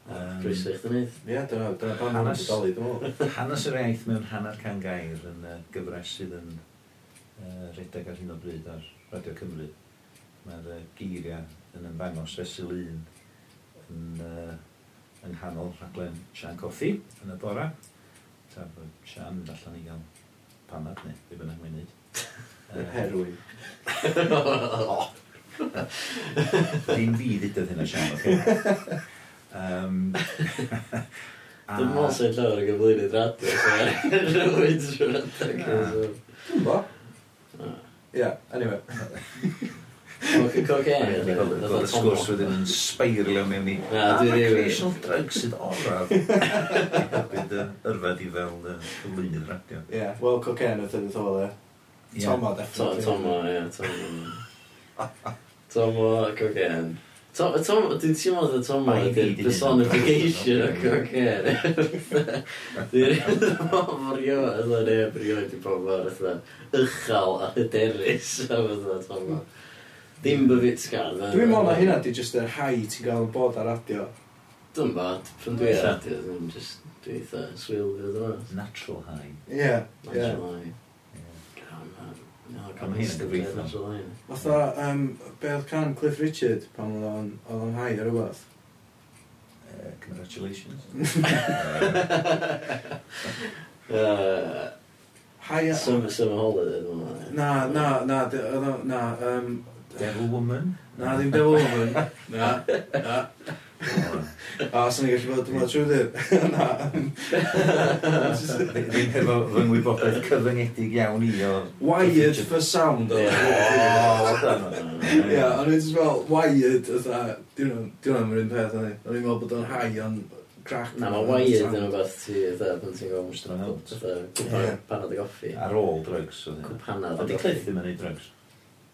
Um, Pwysig chdi'n neud? Ie, dyna, dyna pan hanes, bodoli, dwi'n Hanes yr iaith mewn hanner can gair yn uh, gyfres sydd yn uh, redeg ar hyn o bryd ar Radio Cymru. Mae'r uh, geiriau yn ymddangos fesul un yn, uh, yng nghanol rhaglen Sian Coffi yn y bora ta bod Sian yn allan i gael panad neu, ddim yn ymwneud wneud. Herwyn. Dim fi ddudodd hynna Sian, oce? Um, Dwi'n mwyn sy'n llawer o gyflwynydd radio, so rhywun sy'n rhaid. Dwi'n bo. Ie, anyway. Mwcyn cocaine. Oedd y sgwrs wedyn yn spiralio mewn i. Na, dwi ddim. Recreational drugs sydd oraf. Bydd yn yrfed i fel cyflwynydd radio. Ie, wel, cocaine oedd yn ddol e. Tomo, definitely. Tomo, ie, Tomo. Tomo, cocaine. Tom, dwi'n teimlo oedd dda Tom ydy'r personification o cocaine. Dwi'n rhaid mor io, ydyn ni, brioed i bobl, ychal a hyderus, a fydda Tom. Dim byfit gar. Dwi'n meddwl na hynna di just yr high ti'n gael bod ar radio. Dwi'n bod, pan dwi'n radio, dwi'n just, dwi'n eitha swil gyda dyma. Natural high. Ie, ie. Pan mae hynna'n gyfreithio. Fatha, um, be oedd can Cliff Richard pan oedd o'n high ar rhywbeth? Uh, congratulations. uh, high... Summer, summer holiday. Na, na, na, na, na, um, Devil Woman? Na, ddim Devil Woman. Na, na. A os o'n gallu bod yma trwy ddyr? Na. Ddim hefo fy ngwybodaeth cyfyngedig iawn i o... Wired for sound o. Ia, ond i'n fel wired, ytha, diw'n am yr un peth, o'n i'n meddwl bod o'n high ond crack. Na, mae wired yn o'r ti, ytha, pan ti'n gofyn strong, ytha, panad y goffi. Ar ôl drugs. Cwpanad. Oedd e. i cliff ddim yn ei drugs.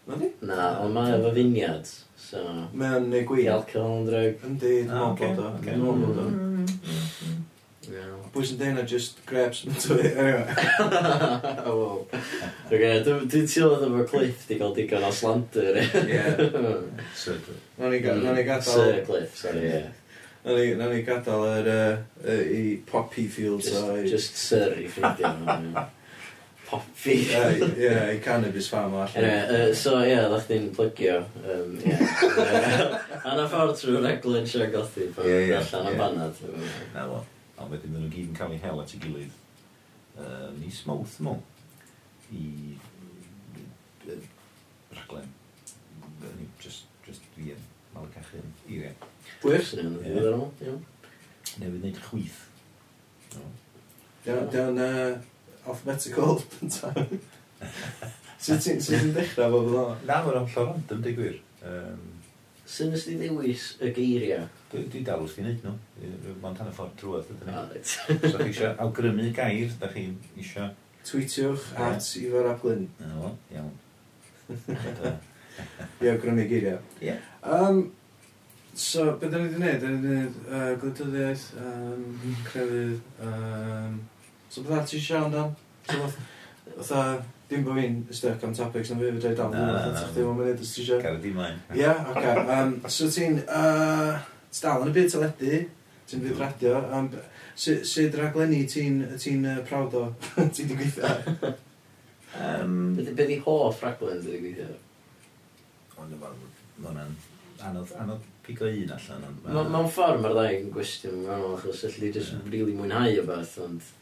Ydy? Na, ond mae efo finiad, so... Mae o'n neud gwi. Di alcohol yn drog. Yndi, ah, dwi'n meddwl bod o. Dwi'n meddwl bod o. Pwy sy'n dweud na just grapes yn tyfu, anyway. Oh, Wel. Oce, dwi'n teimlo efo Cliff di gael digon o slander. Ie. Nog ni mm. gadael... Sir Cliff, sorry, ie. Nog ni gadael yr... i Poppy Fields o... Just Sir i ffrindio. popi. Ie, i cannabis farm allan. Ie, so ie, yeah, ddech chi'n plygio. Um, yeah. a na ffordd trwy reglen sio gothi pan yeah, yeah, allan yeah. banad. Na fo. Ond wedyn nhw'n gyd yn cael eu hel at ei gilydd. Uh, ni smwth mo. I raglen. Just, just fi yn mal y cachu yn eiriau. Gwerth yn ymwneud â'r Newydd wneud chwyth. No alphabetical cyntaf. Sut ti'n dechrau fo fydda? Na, mae'n holl o random, di gwir. Um, Sut nes ti ddewis y geiriau? Dwi, dwi dal wrth i wneud nhw. Mae'n tan y ffordd drwodd. So chi eisiau awgrymu gair, da chi eisiau... Tweetiwch at Ifor Ap Glyn. Na, iawn. Ie, awgrymu geiriau. Ie. Um, so, beth da ni wedi gwneud? Da ni wedi gwneud uh, gwleidyddiaeth, um, crefydd, um, So beth ti eisiau siarad am? Fytha, dim bod fi'n stuck am topics na fi fi dweud am. Na, na, na. Ti'n ddim yn mynd os ti eisiau. Gael di maen. Ie, oce. Um, so ti'n... Uh, ti'n dal yn y byd teledu, ti'n byd radio. Um, Sut raglenni ti'n ti uh, prawd o? ti'n di gweithio? um, Beth i hoff raglen ti'n di gweithio? Ond yma, mae hwnna'n anodd, anodd pigo un allan. Ond, ma... Mewn ffordd mae'r ddau yn gwestiwn yn fanol, achos allu di just yeah. really mwynhau o beth, ond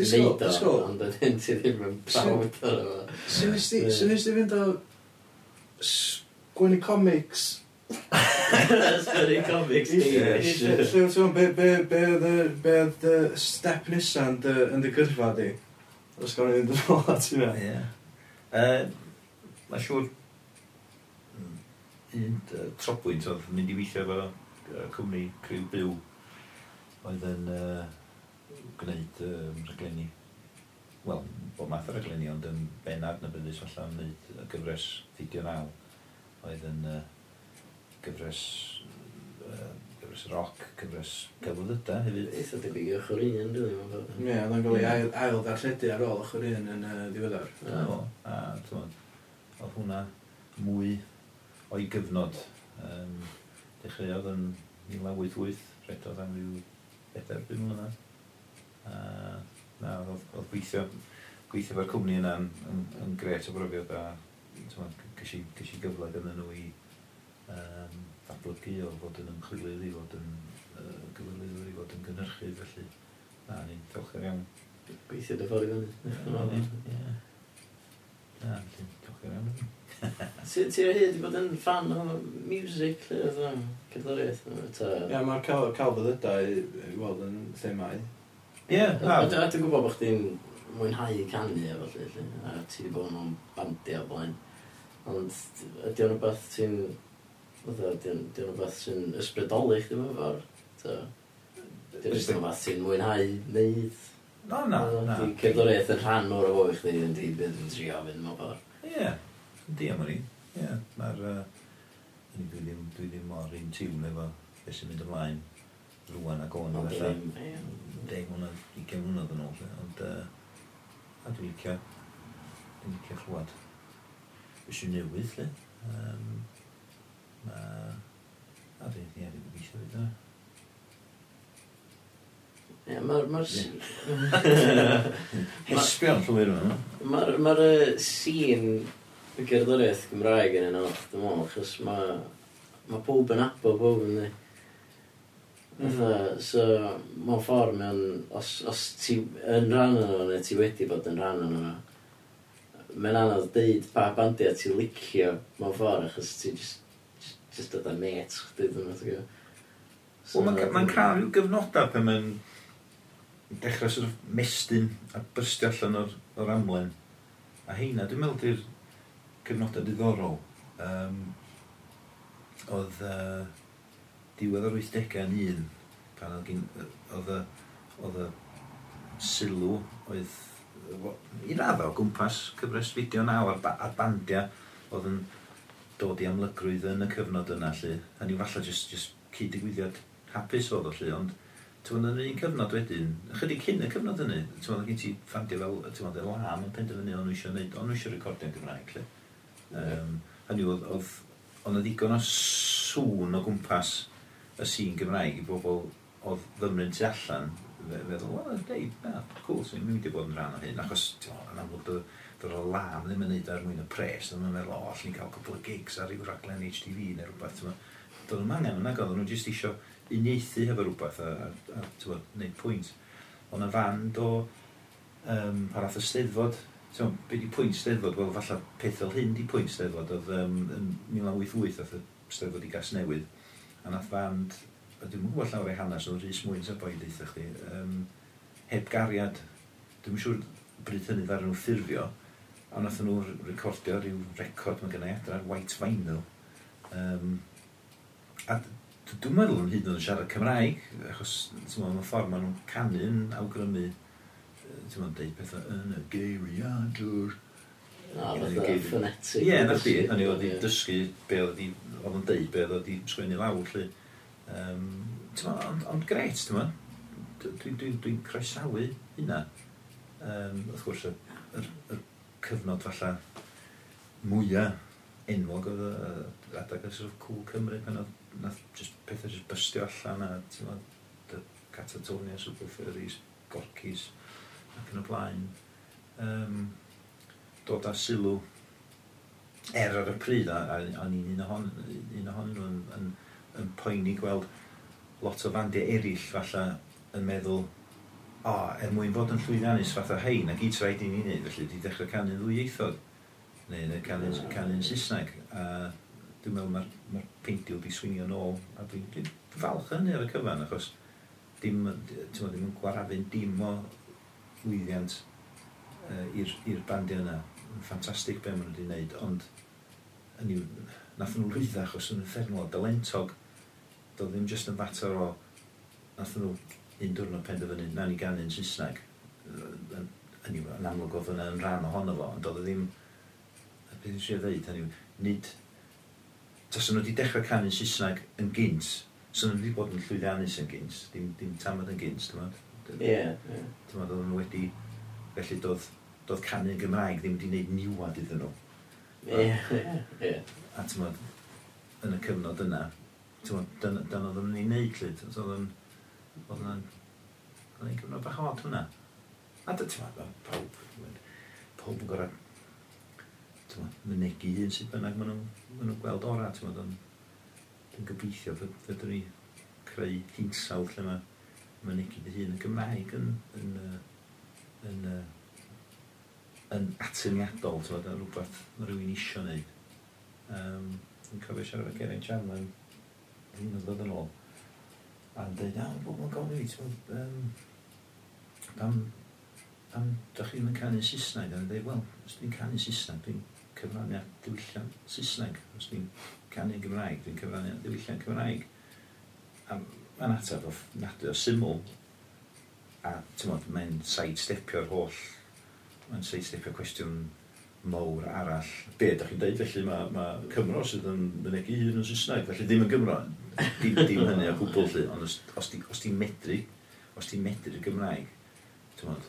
neud o, ond yn ti ddim yn bawd ar yma. Swn nes di fynd o gwenu comics? Ysgwini comics English. Lle ti'n be, be, be, be, be, step nesa yn dy gyrfa di? Os gawn ni'n dod ôl at hynna. Ie. Mae'n siŵr un uh, trobwynt oedd mynd i weithio efo uh, cwmni Criw Byw oedd yn uh, gwneud um, rhaglenni, wel, bod math o rhaglenni, ond yn bennad na byddus falle yn gwneud gyfres fideo naw oedd yn uh, gyfres uh, gyfres rock, gyfres gyflwyda hefyd. Eitha debyg o'ch o'r un, dwi'n meddwl. Ie, oedd yn gael ei ail, ail darlledu ar ôl ochr un yn uh, ddiweddar. O, a, a oedd hwnna mwy o'i gyfnod. Um, dechreuodd yn 1988, redodd am ryw 4-5 mlynedd. A na, oedd, oedd gweithio, gweithio fo'r cwmni yna yn, yn, yn gret o brofiad a gysi gyfle gyda nhw i um, datblygu o fod yn ymchwilydd i fod yn uh, gyfylwyr i fod yn gynhyrchu felly. Na, ni'n diolchgar iawn. Gweithio dy ffordd i fyny. Na, ti'n cochio fewn. Ti'n hyd i bod yn fan o music, lle oedd o'n cydlwriaeth? Ie, mae'r cael byddydau i weld yn themau. Ie, a... A Dwi'n gwybod bod chdi'n mwynhau canu efo lle, lle. a ti wedi bod yn bandio o blaen. Ond ydy o'n rhywbeth ti'n... Ydy o'n rhywbeth sy'n ysbrydoli chdi mewn ffordd? Ydy o'n rhywbeth ti'n mwynhau neud? No, na, na. Di cerddoriaeth yn rhan o'r boi chdi yn di bydd yn trio fynd mewn ffordd. Ie, di am hynny. Ie, mae'r... Dwi ddim, dwi ddim mor un tiwn efo beth sy'n mynd ymlaen rwan ac o'n o'n fatha. Deg mlynedd, ugen mlynedd yn ôl. Ond, a dwi'n licio, dwi'n licio chlwad. Ysw newydd, lle. Um, a, a dwi'n licio gobeithio fi da. Ie, mae'r... Ma Hesbion llwyr yma. Mae'r ma sîn y gerddoriaeth Gymraeg yn yno, dim ond, achos mae ma pob yn abo pob yn di. Mm. So, mewn ffordd, mewn, os, os ti yn rhan o'n neu ti wedi bod yn rhan o'n o'n mae'n anodd deud pa bandiau ti licio mewn ffordd, achos ti just, just, just dod â met, chdi, dwi'n meddwl. So, Wel, mae'n ma cael rhyw gyfnodau pan mae'n dechrau sort of mestyn a byrstio allan o'r, or amlen. A heina, dwi'n meddwl di'r cyfnodau diddorol. Um, oedd uh, diwedd o'r 80au yn un, pan oedd, gyn, oedd, oedd y sylw oedd i raddo o gwmpas cyfres fideo naw ar, ar bandiau oedd yn dod i amlygrwydd yn y cyfnod yna lly. Hynny falle jyst, jyst cyd-digwyddiad hapus oedd o lle, ond ti'n yn un cyfnod wedyn, chydig cyn y cyfnod hynny, ti'n meddwl, gen ti ffandio fel, tyw'n dweud, lam yn penderfynu, o'n eisiau gwneud, o'n eisiau recordio'n Gymraeg, lle. Um, hynny oedd, oedd, o'n ddigon o sŵn o gwmpas y sîn Gymraeg i bobl oedd ddymryn tu allan, feddwl, wel, dei, na, cool, sy'n mynd i bod yn rhan o hyn, achos, ti'n meddwl, yn amlwg, dy'r lam ddim yn neud ar mwyn y pres, ddim yn meddwl, o, allwn ni cael cwbl o gigs ar ryw raglen HTV neu rhywbeth, ti'n meddwl, doedd nhw'n angen yna, oedd nhw jyst isio uniaethu hefo rhywbeth a, a, a, a wneud pwynt. Ond y fand o um, parath y steddfod, ti'n meddwl, be di pwynt steddfod? Wel, falle peth fel hyn di pwynt steddfod, oedd um, yn 1988 oedd y steddfod i gas newydd, a nath fand, a dwi'n gwybod llawer ei hanes, oedd Rhys Mwyn sy'n boi deitha chdi, um, heb gariad, dwi'n siŵr bryd hynny ddaren nhw ffurfio, a nath nhw recordio rhyw record mae gennau adra, white vinyl, um, a dwi'n meddwl yn hyd yn oed yn siarad Cymraeg, achos mae'n ffordd maen nhw'n canu'n awgrymu, ti'n meddwl, deud pethau yn y geiriadwr. Ah, na, O, fatha ffonetig. Ie, na fi, o'n i wedi dysgu be oedd oedd yn deud, be oedd i sgwennu lawr, lly. Um, ond ond gret, ti'n meddwl, dwi'n dwi, dwi, dwi croesawu hynna. Um, wrth gwrs, y, y, y cyfnod falle mwyaf enwog oedd y adag y sort of cool Cymru pan oedd nath just, pethau just bystio allan a tyma, the Catatonia Superfurries, Gorcis ac yn y blaen. Um, dod â sylw er ar y pryd a, a, a ni'n un ohon, un ohon yn, yn, yn poeni gweld lot o fandiau eraill falle yn meddwl o, oh, er mwyn fod yn llwyddiannus fatha hein ac gyd rhaid i ni wneud felly di dechrau canu'n ddwy ddwyieithog neu canu'n canu Saesneg a dwi'n meddwl mae'r ma, ma peidil di swingio nôl, a dwi'n dwi, falch hynny ar y cyfan, achos dim, ti'n dim yn gwarafu'n dim o lwyddiant uh, i'r bandiau yna. yn Ffantastig be maen nhw wedi wneud ond yn i'w, nath nhw lwydda achos yn effernol, dalentog, doedd ddim jyst yn fater o, nath nhw un diwrnod penderfynu, na ni ganu'n Saesneg, yn, yn, yn amlwg oedd yna yn rhan ohono fo, ond doedd e ddim, beth eisiau ddeud, hynny, nid tas nhw wedi dechrau canu'n Saesneg yn gynt, so nhw wedi bod yn llwyddiannus yn gynt, dim, dim tamad yn gynt, dyma. Ie, ie. Yeah. meddwl oedd nhw wedi, felly doedd, doedd canu yn Gymraeg ddim wedi gwneud niwad iddyn nhw. Ie, ie, ie. A tyma, yn y cyfnod yna, tyma, dyna dyna oedd nhw'n ei wneud llyd, oedd yn, oedd yn, oedd yn cyfnod bach hod hwnna. A dy, meddwl, pawb, pawb yn gorau, tyma, mynegu un sydd bynnag maen nhw'n maen nhw'n gweld ora, ti'n meddwl, dwi'n gobeithio fydden ni creu hinsawdd lle mae mynegu dy hun yn Gymraeg yn, yn, yn, yn, yn atyniadol, ti'n meddwl, rhywbeth mae rhywun isio wneud. Um, dwi'n cofio siarad â Geraint Chandler, un o ddod yn ôl, a'n dweud, a, bod mae'n gofyn i, ti'n meddwl, um, pam, pam, dach chi'n canu Saesneg, a'n dweud, wel, os dwi'n canu Saesneg, dwi'n cyfraniad diwylliant Saesneg. Os ni'n canu'n Gymraeg, dwi'n cyfraniad diwylliant Cymraeg. A mae'n ateb o nad o syml. A ti'n mod, mae'n sidestepio'r holl, mae'n sidestepio cwestiwn mawr arall. Be, da chi'n dweud felly mae ma Cymro sydd yn mynegu hun yn Saesneg, felly ddim yn Gymro. Dim, dim hynny o gwbl lly, ond os, os, di, os ti'n medru, os ti'n medru'r Gymraeg, ti'n modd,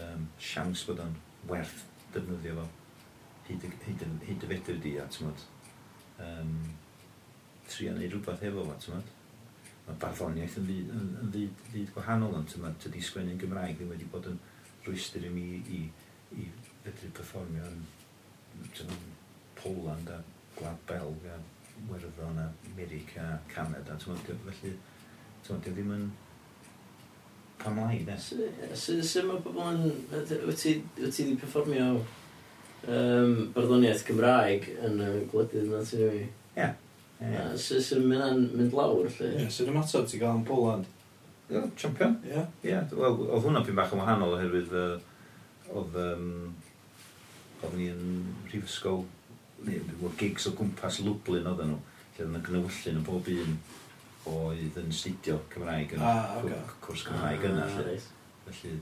um, siams bod o'n werth defnyddio fo hyd, hyd, hyd y fedr di a tymod, um, trio neud rhywbeth efo fo, ti'n tymod. Mae barddoniaeth yn ddyd, yn, yn ddyd, ddyd gwahanol ond ti'n tymod, tydi sgwennu'n Gymraeg ddim wedi bod yn rwystyr i mi i, i fedru performio yn tymod, Poland a Gwlad Belg a Werddon a America a Canada, ti'n tymod, felly, ti'n tymod, ddim yn pa mlaen, nes? Sut mae pobl yn... Wyt ti wedi performio um, barddoniaeth Cymraeg yn y gwledydd yna, ti'n rhoi. Ie. Sut yn mynd lawr, lle? Ie, sy'n yn mater ti'n gael yn Poland? Ie, champion. Ie. Ie, wel, oedd hwnna pyn bach yn wahanol oherwydd oedd... Um, oedd ni yn rhifysgol, neu oedd gigs o gwmpas Lublin oedden nhw, lle oedd yna gnywyllun yn bob un oedd yn studio Cymraeg yn ah, okay. cwrs Cymraeg ah, yna. Ah, Felly,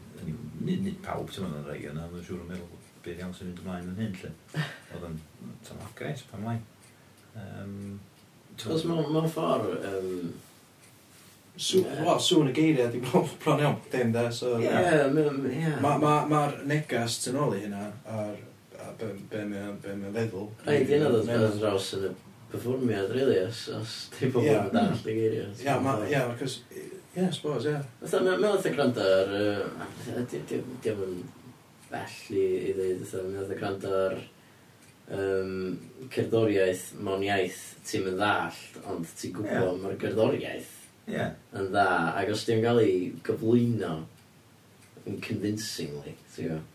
nid pawb ti'n mynd yn rhaid yna, mae'n siŵr yn meddwl beth iawn sy'n mynd ymlaen yn hyn, lle. Oedd yn tamaf oh, greit, pan mlaen. Um, Cos mewn ffordd... Um, Wel, Sŵn y geiriau di bron iawn, dim da, so... Ie, yeah, ie. Mae'r ma, ma negas tyn ôl i hynna, ar, ar be, be mae'n feddwl. Rhaid i yna ddod yn draws yn y performiad, really, os, os di bod yn dall i geiriau. Ie, ie, cos... Ie, suppose, ie. Mae'n oedd y gwrando ar... Diolch yn bell i, i ddweud, fatha, mi oedd y gwrando ar um, cerddoriaeth mewn iaith ti'n mynd ddallt, ond ti'n gwybod yeah. mae'r gerddoriaeth yeah. yn dda, ac os ti'n cael ei gyflwyno yn convincingly, ti'n gwybod?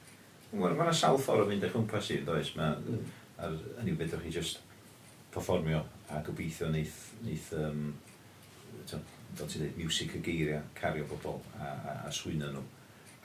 Wel, yna sawl ffordd o fynd eich hwmpas i, does, mae ar hynny fedrwch chi just performio a gobeithio neith, neith um, fel ti'n dweud, music y geiriau, cario bobl a, a, a swynio nhw.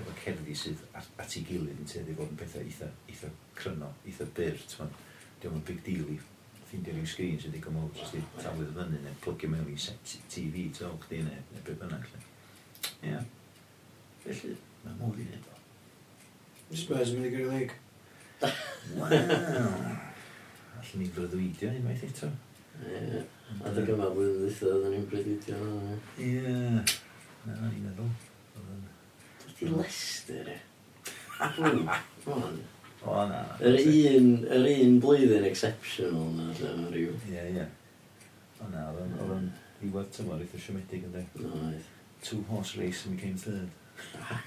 efo cerddi sydd at, at ei gilydd yn teddi fod yn pethau eitha, eitha cryno, eitha byr. Diolch yn big deal i ffeindio rhyw sgrin sydd wedi gymryd jyst i tafludd fyny neu plygio mewn i set TV to chdi neu, neu beth bynnag. Ie. Felly, mae modd i wneud o. Spurs yn mynd i gyrru leig. Wel, allwn ni breuddwydio unwaith eto. Ie. A dy gyma blwyddyn ddeitha, oedden ni'n breuddwydio. Ie. Na, i'n meddwl. Di Leicester, e? Blwm, o'n. O, na. Yr un, yr un blwyddyn exceptional na, lle yna rhyw. Ie, ie. O, na, oedd yn, oedd yn, i web tymor eitha siomedig yn dweud. No, oedd. Two horse race and we came third.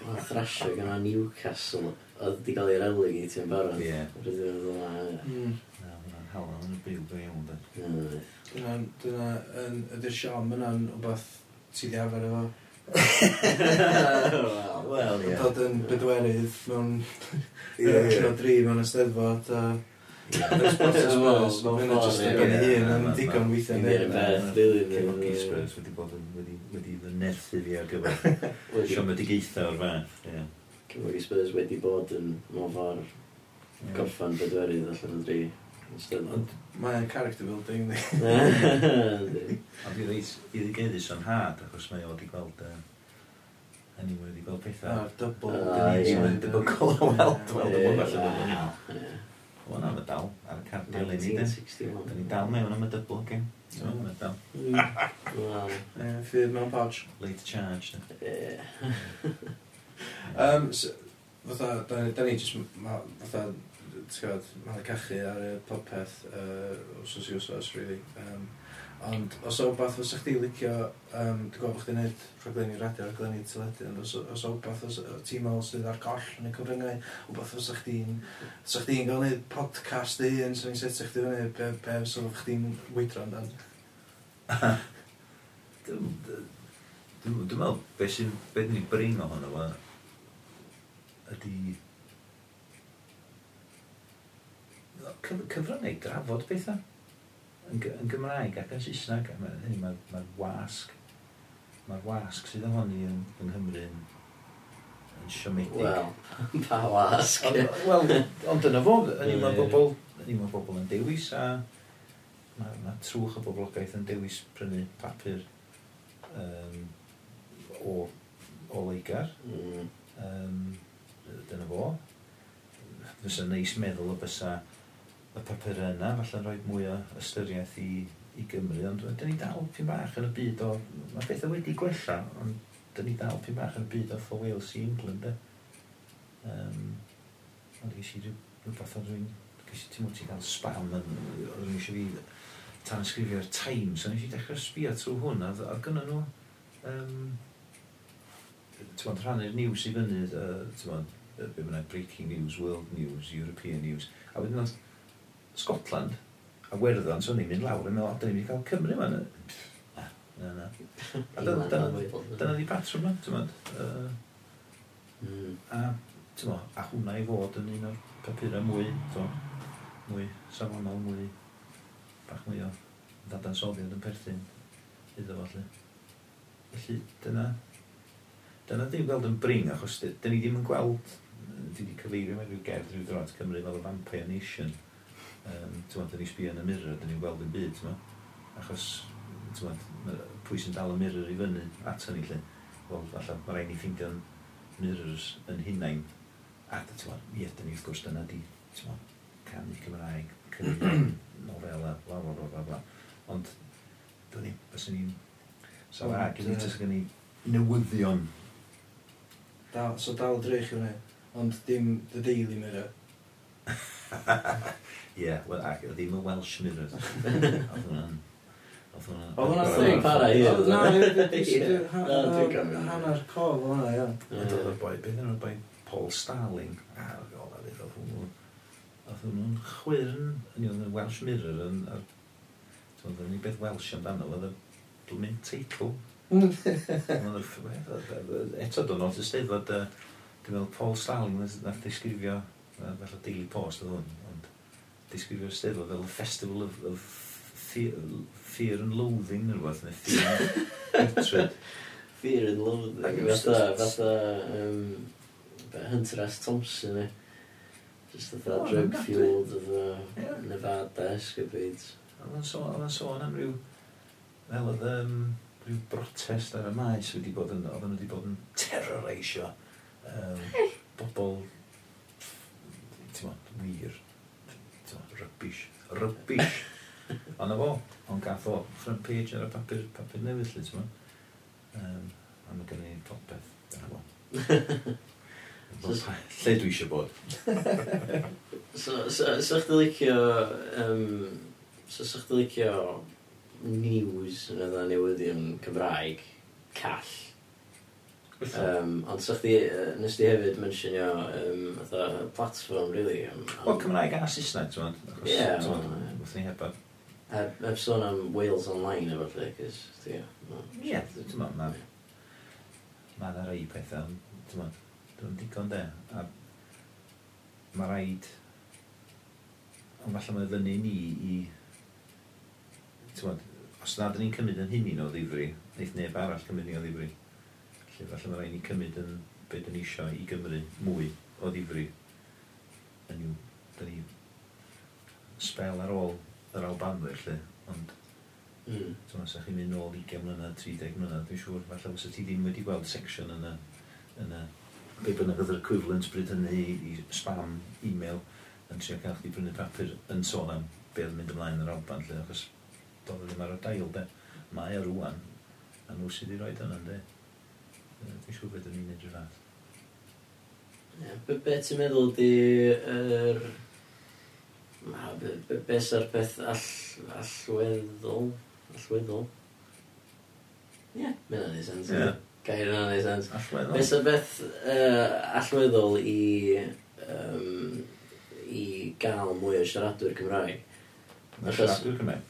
Mae'n thrasio gyda Newcastle, oedd di gael ei relegatio yn barod. Ie. Rydyn nhw'n dda. Hmm. Na, hwnna'n hawdd, hwnna'n byw go iawn, da. Dyna, dyna, yn, ydy'r siom yna'n wbeth ti di arfer efo. Wel, ie. Dod yn bedwerydd mewn... Ie, ie. dri mewn ysteddfod a... Spurs, mae'n just yn gen i hun yn digon weithiau. Ni'n beth, rili. Cefnogi Spurs wedi bod yn wedi fy nerthu fi ar gyfer Wedi- siomedigaethau o'r fath. ie. Cefnogi Spurs wedi bod yn mor ffordd gorffan bedwerydd allan o dri. Ond mae character building ni. Ond i reit, i ddigeddus o'n had, achos mae o wedi gweld... Hynny wedi gweld pethau. A'r ah, double. Dwi'n debygol o weld. Weld y bwg Wel, o'n gallu Wel, na, mae dal, ar y card le ni, de. Da ni dal mewn am y dybl, ge. Mm. Mm. Wel, am y dal. Wel. Ffydd mewn pouch. Late charge, de. Um, so, fatha, da ni, da ni, just, fatha, gwybod, mae'n cachu ar y popeth uh, os oes i wsos, really. Um, ond os o beth fysa chdi licio, um, dwi'n gwybod bod chdi'n neud rhaglenni radio ar glenni teledu, ond os, os o beth ti'n meddwl sydd ar goll yn y cyfryngau, o beth fysa chdi'n fysa chdi'n gael neud podcast i yn sy'n setio chdi fyny, be, be fysa chdi'n weidro amdan? Dwi'n meddwl, beth sy'n, beth ni'n brin ohono fo, ydy cyfryngau drafod bethau yn, yn Gymraeg ac yn Saesneg. Mae'r ma, ma wasg, mae'r wasg sydd ohoni yn, yng Nghymru yn, yn siomedig. Wel, pa wasg? Wel, ond dyna fo, yn i'n bobl, yn i'n bobl yn dewis a mae ma trwch y boblogaeth yn dewis prynu papur um, o, o leigar. Mm. Um, dyna fo. Fysa neis meddwl y bysa y papurau yna, falle'n rhoi mwy o ystyriaeth i, i Gymru, ond dyn ni dal pyn bach yn y byd o... Mae pethau wedi gwella, ond dyn ni dal pyn bach yn y byd o for Wales i England, e. Um, ond gysi rhywbeth o'n rhywun... Gysi ti'n mwyn ti gael spam yn... Rwy'n eisiau fi tan ysgrifio'r Times, ond nes i dechrau sbio trwy hwn, a, a gynnu nhw... Um, Ti'n mwyn rhannu'r news i fyny, uh, ti'n bod, uh, breaking news, world news, European news, a wedyn oedd Scotland, a werddon, so ni'n mynd lawr yn meddwl, dyn ni'n mynd i cael Cymru yma. Na, na, na. A dyna, dyna, dyna ni patrwm yma, ti'n mynd. A, ti'n mynd, a hwnna i fod yn un o'r papurau mwy, ti'n mwy safonol, mwy bach mwy o ddadansoddiad yn perthyn iddo fo, lle. Felly, dyna, dyna ddim gweld yn bring, achos dyn ni ddim yn gweld, mm, dwi wedi cyfeirio mewn rhyw gerdd rhyw drod Cymru fel y Vampire Nation, um, tywed, da ni sbio yn y mirror, dyn ni'n gweld yn byd, ti'n tyma. Achos, ti'n tywed, pwy sy'n dal y mirror i fyny ato ni, lle. Wel, falle, mae rhaid ni ffeindio'n mirrors yn hunain. A, ti'n tywed, ie, dyn ni wrth gwrs, dyna di, ti'n tywed, canu Cymraeg, canu nofela, bla, bla, bla, bla, bla. Ond, dyn ni, bys ni'n... Sa fa, gyda ni, gen i newyddion. Da, so dal drych yw'r Ond dim The Daily Mirror. Ie, yeah, ac ddim y Welsh Mirrors. Oedd hwnna'n... Oedd hwnna'n thing para i. Na, dwi'n hanner cof o hwnna, iawn. Oedd y boi, beth yna'r boi Paul Starling. A, oedd hwnna'n oedd hwnnw. Oedd hwnnw'n chwyrn, oedd yn Welsh Mirror yn... Oedd hwnnw'n beth Welsh amdano, oedd y blwmyn teitl. Mm. Eto dwi'n dyn nhw'n steddfod, dwi'n meddwl Paul Starling nath disgrifio, fel y Daily Post oedd hwn disgrifio'r steddfod fel y festival of, of fear, fear and loathing neu rhywbeth, neu fear and hatred. fear and loathing, fatha, fatha, um, Hunter S. Thompson, eh? Just fatha oh, drug-fueled, fatha yeah. Nevada escapades. Oedd sôn, sôn am ryw, fel oedd um, ryw brotest ar y maes wedi bod yn, oedd wedi bod yn terrorisio um, bobl, ti'n wir, Rybys. Rybys. Ond na fo, ond gath o front page ar y papur, papur newydd lle, ti'n mynd. Um, a mae gen i popeth, dyna fo. Lle dwi eisiau bod? so, so, so chdi licio... Um, so, so chdi licio news yn yna newyddion Cymraeg call Um, ond sa chdi, uh, nes di hefyd mentionio um, fatha platform, really. Um, Wel, Cymraeg a Saesneg, ti'n mynd. Ie. Yeah, Wrth ni hebod. Heb sôn am Wales Online efo lle, cys, ti, Ie, ti'n mynd, ma. Mae yna rai pethau, ti'n mynd, dwi'n digon de. A mae rhaid... Ond falle mae'n ddynnu ni i... Ti'n mynd, os nad ni'n cymryd yn hynny o ddifri, neith neb arall cymryd ni o ddifri. Felly falle mae rhaid ni cymryd yn be dyn ni eisiau i Gymru mwy o ddifri. Yn yw, dyn ni spel ar ôl yr Albanwyr lle, ond mm. tyma, sa chi'n mynd nôl 20 mlynedd, 30 mlynedd, dwi'n siŵr, falle fysa ti ddim wedi gweld section yn y, yn y be bynnag oedd yr equivalent bryd hynny i, i spam, e-mail, yn trio cael chdi brynu papur yn sôn am be oedd yn mynd ymlaen yr Alban lle, achos doedd ddim ar y dail, de. Mae o rwan, a nhw sydd wedi rhoi hynny, de. Dwi'n siŵr beth yn edrych rhywbeth. Ie, be- Be ti'n meddwl di yr... Ma, be- be- Be sa'r peth all, allweddol? Allweddol? Ie, yeah. mae hynna'n ei sens. Ie. Gair hynna'n ei sens. Allweddol. Be sa'r beth uh, allweddol i, um, i gael mwy o siaradwyr Cymraeg? Mae'n achos- siaradwyr Cymraeg.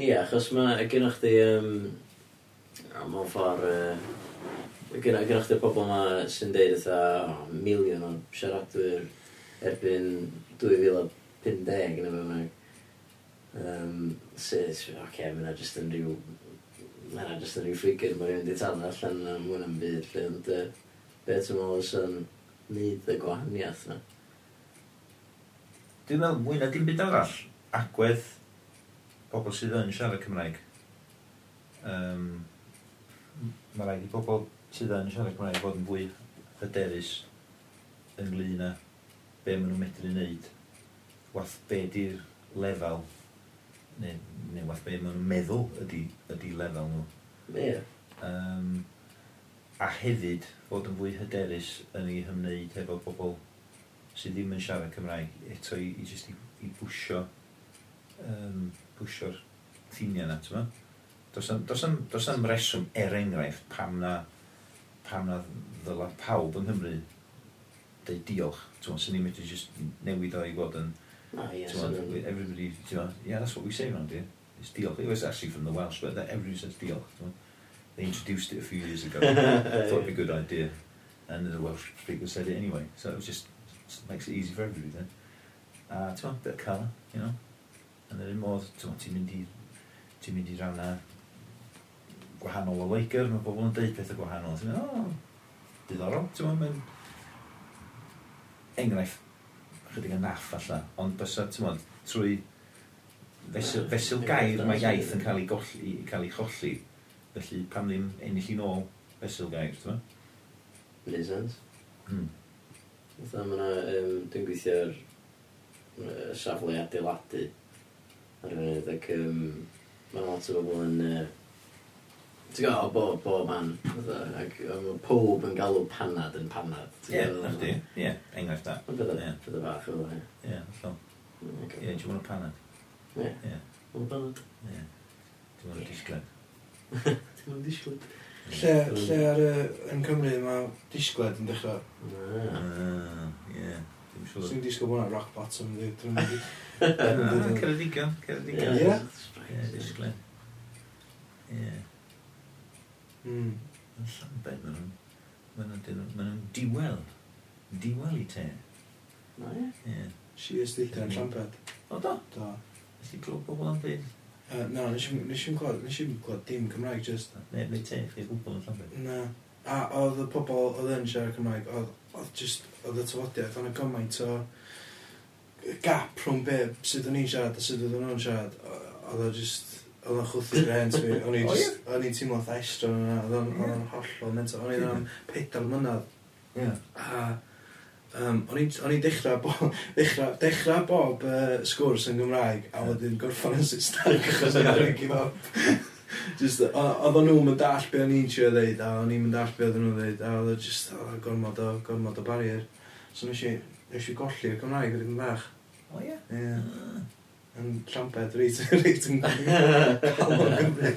Ie, achos mae gennych chi... Um, mewn ffordd... Uh, gyda, gyda chdi'r pobl yma sy'n deud eitha oh, miliwn o siaradwyr erbyn 2050 yn y bynnag. Um, Sut, oce, okay, mae'na jyst yn rhyw... Mae'na jyst yn rhyw ffigur mae rhywun wedi talu allan am hwn am byd. Lle, ond, uh, beth ti'n meddwl sy'n neud y gwahaniaeth na? Dwi'n meddwl, mwy na dim byd arall. Agwedd pobl sydd yn siarad Cymraeg. Um, mae rhaid i bobl sydd yn siarad Cymraeg fod yn fwy hyderus ynglyn â be maen nhw'n medru wneud, wath be di'r lefel, neu, neu wath be maen nhw'n meddwl ydy, ydy lefel nhw. Ie. Um, a hefyd fod yn fwy hyderus yn ei hymwneud efo bobl sydd ddim yn siarad Cymraeg eto i, i just i, i bwysio, um, bwysio'r ffiniau yna, ti'n Does am reswm er enghraifft pam na pam na ddyla pawb yng Nghymru deud diolch. Ti'n sy'n ni'n medru just newid o i fod yn... Ah, yes, everybody, ti'n yeah, that's what we say around here. It's diolch. It was actually from the Welsh, but everybody says diolch. They introduced it a few years ago. Thought it'd be a good idea. And the Welsh speaker said it anyway. So it was just, just makes it easy for everybody then. Uh, ti'n bit of colour, you know. And then more, ti'n mynd i, ti'n mynd i rawn na gwahanol o Leigr, mae pobl yn deud pethau gwahanol. Ti'n meddwl, o, diddorol, ti'n meddwl, mae'n enghraifft chydig yn naff allan, ond bysa, ti'n meddwl, trwy fesul, fesul gair mae iaith yn cael ei, golli, cael ei cholli, felly pam ddim ennill i nôl fesul gair, ti'n meddwl? Neud sens. Hmm. Fytha, mae yna, um, dwi'n gweithio ar uh, safle adeiladu ar y funud, ac um, mae lot o bobl yn uh, Ti'n gwybod, bob, bob man, ac mae pob yn galw panad yn panad. Ie, na chdi, ie, enghraifft da. Mae'n bydda, bydda bach o dda. Ie, allol. Ie, ti'n mwyn panad. Ie, dwi'n panad. Ie, Ti'n mwyn disgled. Dwi'n mwyn disgled. Lle, lle ar yn Cymru mae disgled yn dechrau. Ah. Ah, ie, dwi'n siŵr. i'n disgwyl bod hwnna'n rock bottom, dwi'n mynd i... Ah, ceredigion, ceredigion. Ie? Ie, disgled. Ie. Mm. Yn llambed, maen nhw'n maen nhw'n maen nhw'n diwel. Diwel i te. Na ie? Ie. Si ysdildan llambed. O da? Da. i glwb pobl am byd? Uh, na, nes i'n gwybod, nes i'n gwybod dim Cymraeg, just... Ne, neu te, chdi gwybod yn llambed. Na. A oedd y pobl oedd yn siarad Cymraeg, oedd just, oedd y tafodiaeth, oedd y gymaint o gap rhwng be, sydd o'n i'n siarad a sydd oedd nhw'n siarad, oedd o just oedd o'n chwthu rent fi, o'n i just, o'n i'n teimlo ddestro yna, oedd o'n hollol mental, o'n i'n am pedal mynydd. Yeah. A um, o'n i'n dechrau bob, dechrau, dechrau bob uh, sgwrs yn Gymraeg, a wedyn gorffan yn Saesneg, achos o'n i'n give up. just, oedd o'n nhw'n mynd all be o'n i'n trio ddeud, a o'n i'n mynd all be oedd nhw'n ddeud, a oedd o'n just, o, gormod o, gormod o barrier. So nes i, nes i golli y Gymraeg, oedd yn bach. O ie? Ie yn tramped reit, reit yn palon Gymru.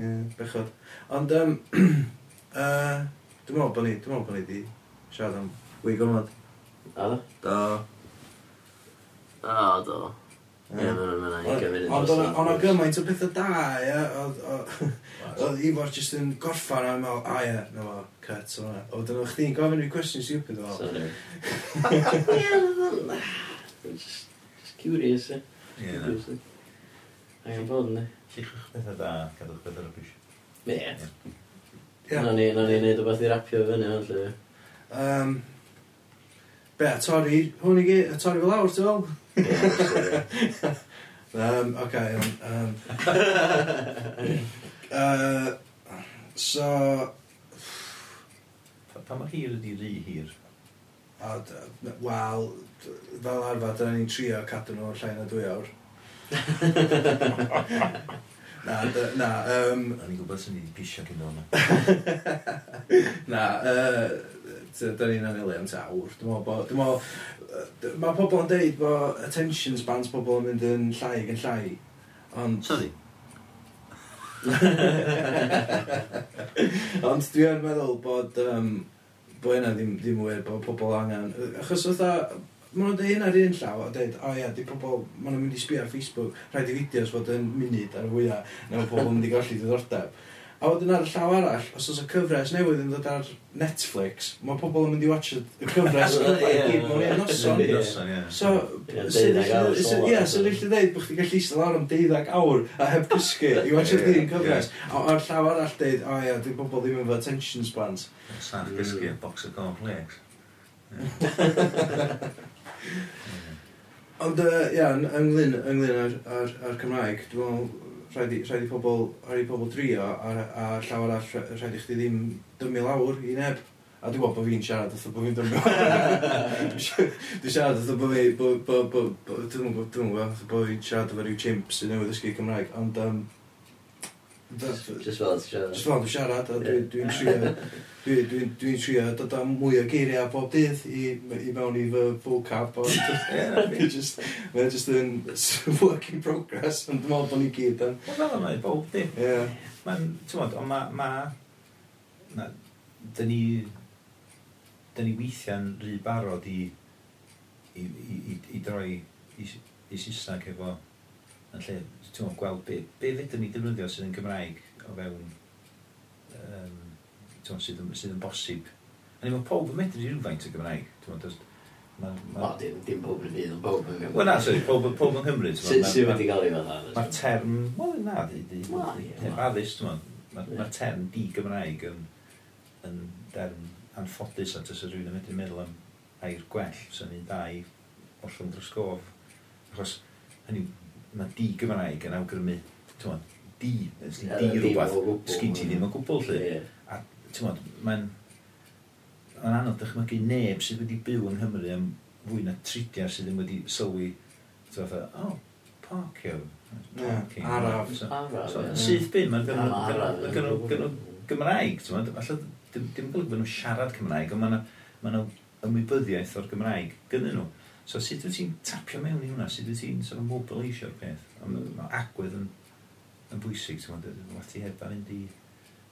Ie, bechod. Ond, um, uh, dwi'n meddwl bod ni, dwi'n meddwl bod ni di siarad am wy gormod. A? Do. A, do. Ie, mae'n mynd i'n gyfyn. Ond o'na gymaint o bethau da, ie. Oedd Ifor jyst yn gorffan a meddwl, a ie, na fo, cut o'n hwnna. Oedd yna chdi'n gofyn i'r cwestiwn stupid o. Sorry. Just just curious, e. Ie, na. Angen bod ne. e. Llechwch bethau da, cadwch bethau rybys. Ie. Na ni, na ni neud o beth i rapio fyny, ond lle. Um, be, a torri, hwn i gyd, a torri fel awr, ti'n fel? Ie, sorry. Um, okay, um, um. Uh, so... Pa, pa mae hir ydi rhy hir? Wel, fel arfer, dyna ni'n trio cadw nhw llai na dwy awr. na, na. Um... O'n ni'n gwybod sy'n ni wedi pisio cyn hwnna. na, uh, da ni'n anelu am tawr. Dwi'n meddwl bod... Mae pobl yn deud bod attention spans pobl yn mynd yn llai ac yn llai. Ond... Sorry? Ond dwi yn meddwl bod, um, bod hynna ddim, ddim wir, bod pobl angen. Achos oedd Mae nhw'n dweud hyn ar un llaw a dweud, o oh, ia, di pobl, mae nhw'n mynd i sbio ar Facebook, rhaid i fideos fod yn munud ar y fwyaf, neu mae pobl yn mynd i golli diddordeb. A wedyn ar y llaw arall, os oes y cyfres newydd yn dod ar Netflix, mae pobl yn mynd i watch y cyfres mewn un noson. So, sy'n eich dweud bod chdi gallu eistedd lawr am deuddag awr a heb cysgu i watch yr un cyfres. A ar llaw arall dweud, o ia, dwi'n bobl ddim efo attention spans. Sa'n a box of cornflakes. Ond, ia, ynglyn ynglyn ar, ar, ar Cymraeg, dwi'n meddwl, rhaid i, rhaid i pobl, rhaid i pobl drio, a, a llaw arall rhaid i chdi ddim dymu lawr i neb. A dwi'n gwybod bod fi'n siarad wrth bod fi'n dymu. Dwi'n siarad wrth bod fi, dwi'n gwybod, dwi'n gwybod, dwi'n gwybod, dwi'n gwybod fi'n siarad efo rhyw chimp sy'n newydd ysgu Cymraeg, ond um, Just fel ti siarad. Just fel ti siarad, a dwi'n trio... Dwi'n dwi, dwi trio dod am mwy o geiriau bob dydd i, i mewn i fy vocab, ond mae'n just yn work in progress, ond dwi'n meddwl bod ni gyd yn... Wel, fel yna i bob dydd. Ie. Mae'n, ti'n modd, ond. Ma, dyn ni... Dyn ni weithiau'n rhy barod i... i, i, i, i droi i, i Saesneg efo... yn lle ti'n gweld be, be fydden ni defnyddio sydd yn Gymraeg o fewn um, ti'n sydd, sydd yn bosib. A ni mae pob yn medru rhywfaint o Gymraeg. Ti'n Ma, ma... O, dim, dim pob yn fydd, pob yn Gymru. Wel na, sorry, pob, pob yn Cymru. Sut wedi cael ei fatha? Mae'r term, wel na, di, addys, ti'n mae'r term di Gymraeg yn, yn derm anffodus at ys rhywun yn medru meddwl am air gwell, sy'n ei dau ollwng dros gof. Achos, hynny, na di Gymraeg yn awgrymu, ti'n di, di, di rhywbeth, sgyn ti ddim o gwbl lle. A ti'n mae'n mae'n anodd dychmygu neb sydd wedi byw yng Nghymru am fwy na tridia sydd ddim wedi sylwi, ti'n fath o, oh, parcio, parking. Araf. So, syth byn, mae'n gynnu Gymraeg, ti'n fath, falle dim yn golygu bod nhw'n siarad Cymraeg, ond mae'n ymwybyddiaeth o'r Gymraeg gyda nhw. So sut wyt ti'n tapio mewn i hwnna? Sut wyt ti'n sort of mobileisio'r peth? Mm. Mae agwedd yn, yn bwysig, ti'n meddwl, mae ti heb a fynd i,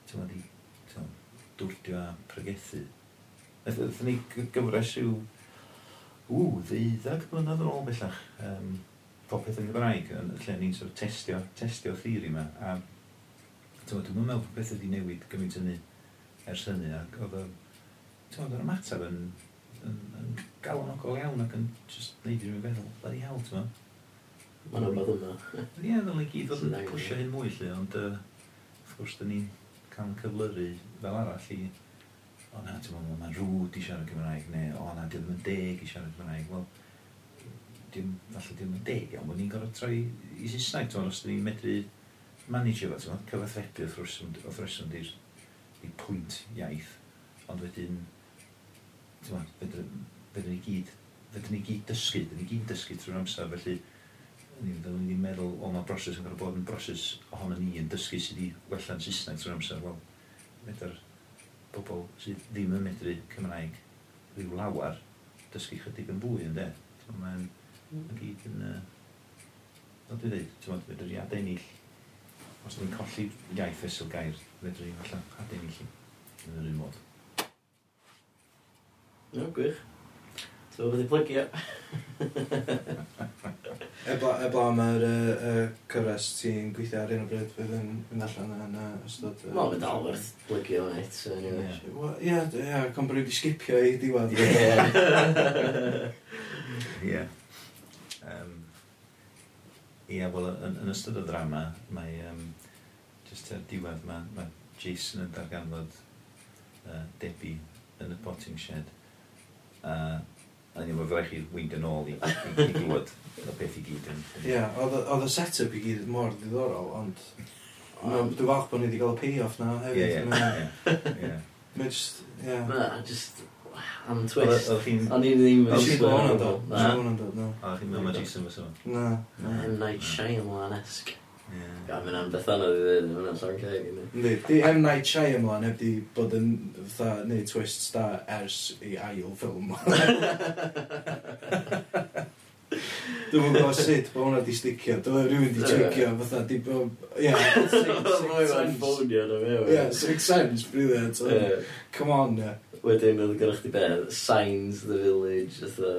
ti'n meddwl, ti'n meddwl, dwrdio a pregethu. Ydyn ni gyfres yw, ww, ddeuddag blynedd yn ôl bellach, um, popeth yn Gymraeg, yn lle ni'n sort of testio, testio theori yma. A ti'n meddwl, dwi'n meddwl bod pethau wedi newid gymaint yn ni ers hynny, ac oedd y, ti'n meddwl, yr ymateb yn yn, yn galonogol iawn ac yn just neud i rhywun feddwl, bloody hell, ti'n meddwl. Mae'n rhywbeth yma. Ie, ddylai gyd fod yn pwysio hyn mwy, lle, ond uh, wrth gwrs, da ni'n cael cyflyru fel arall i o na, ti'n meddwl, mae'n rwyd i siarad Cymraeg, neu o na, dim yn deg i siarad Cymraeg. Wel, dim, falle dim yn deg iawn, bod ni'n gorfod troi i Saesneg, ti'n meddwl, os da ni'n medru manage efo, ti'n meddwl, cyfathrebu wrth reswm di'r pwynt iaith, ond wedyn, fydden ni gyd fydden ni gyd dysgu, fydden ni gyd dysgu trwy'r amser, felly ni'n dod ni'n meddwl, o mae broses yn gorfod bod yn broses ohono ni yn dysgu sydd wedi wella'n Saesneg trwy'r amser, wel, medr bobl sydd ddim yn medru Cymraeg rhyw lawer, dysgu chydig yn fwy, ynddo? Mae'n ma gyd yn... Uh, fel dwi'n dweud, ti'n meddwl, fedrwn i adenill. Os ni'n colli iaith fesul gair, fedrwn i falle adenill yn yr un modd. No, gwych. So, wedi plygio. Ebla, ebla mae'r uh, uh, cyfres ti'n gweithio ar un o bryd fydd yn mynd allan yn uh, ystod... Uh, Wel, mae dal werth blygio o'n et, so anyway. Ie, well, yeah, yeah, con bod wedi sgipio i diwedd. Ie. Ie. Um, Ie, wel, yn, yn ystod y drama, mae... Um, just ar diwedd, mae, mae Jason yn darganfod uh, Debbie yn y potting shed Uh, a ni mae'n rhaid chi yn ôl i, i, i glywed y beth i gyd. Ie, yeah, oedd y set-up i gyd mor ddiddorol, ond um, dwi'n falch bod ni wedi cael y pay-off na hefyd. Ie, ie, ie. Mae just, ie. Yeah. just, am twist. Oedd i ddim yn. O'n i ddim yn siŵr. I ddim yn siŵr. O'n i ddim yn i ddim yn siŵr. O'n i ddim yn siŵr. O'n i ddim yn siŵr. O'n i ddim yn siŵr. Ie. Mae'n am beth anodd i ddyn, mae'n llawn ceg i ni. Yndi, di M. Night Shyamalan heb di bod yn fatha neud twist da ers i ail ffilm. Dwi'n mwyn gwybod sut, bod hwnna di sticio. Dwi'n rhywun di tricio, fatha, di bod... Ie, Six Sense, ffonio na mewn. Ie, Sixth Sense, brilliant. Come on, ie. Wedyn, oedd gyda chdi beth, Signs, The Village, ytho...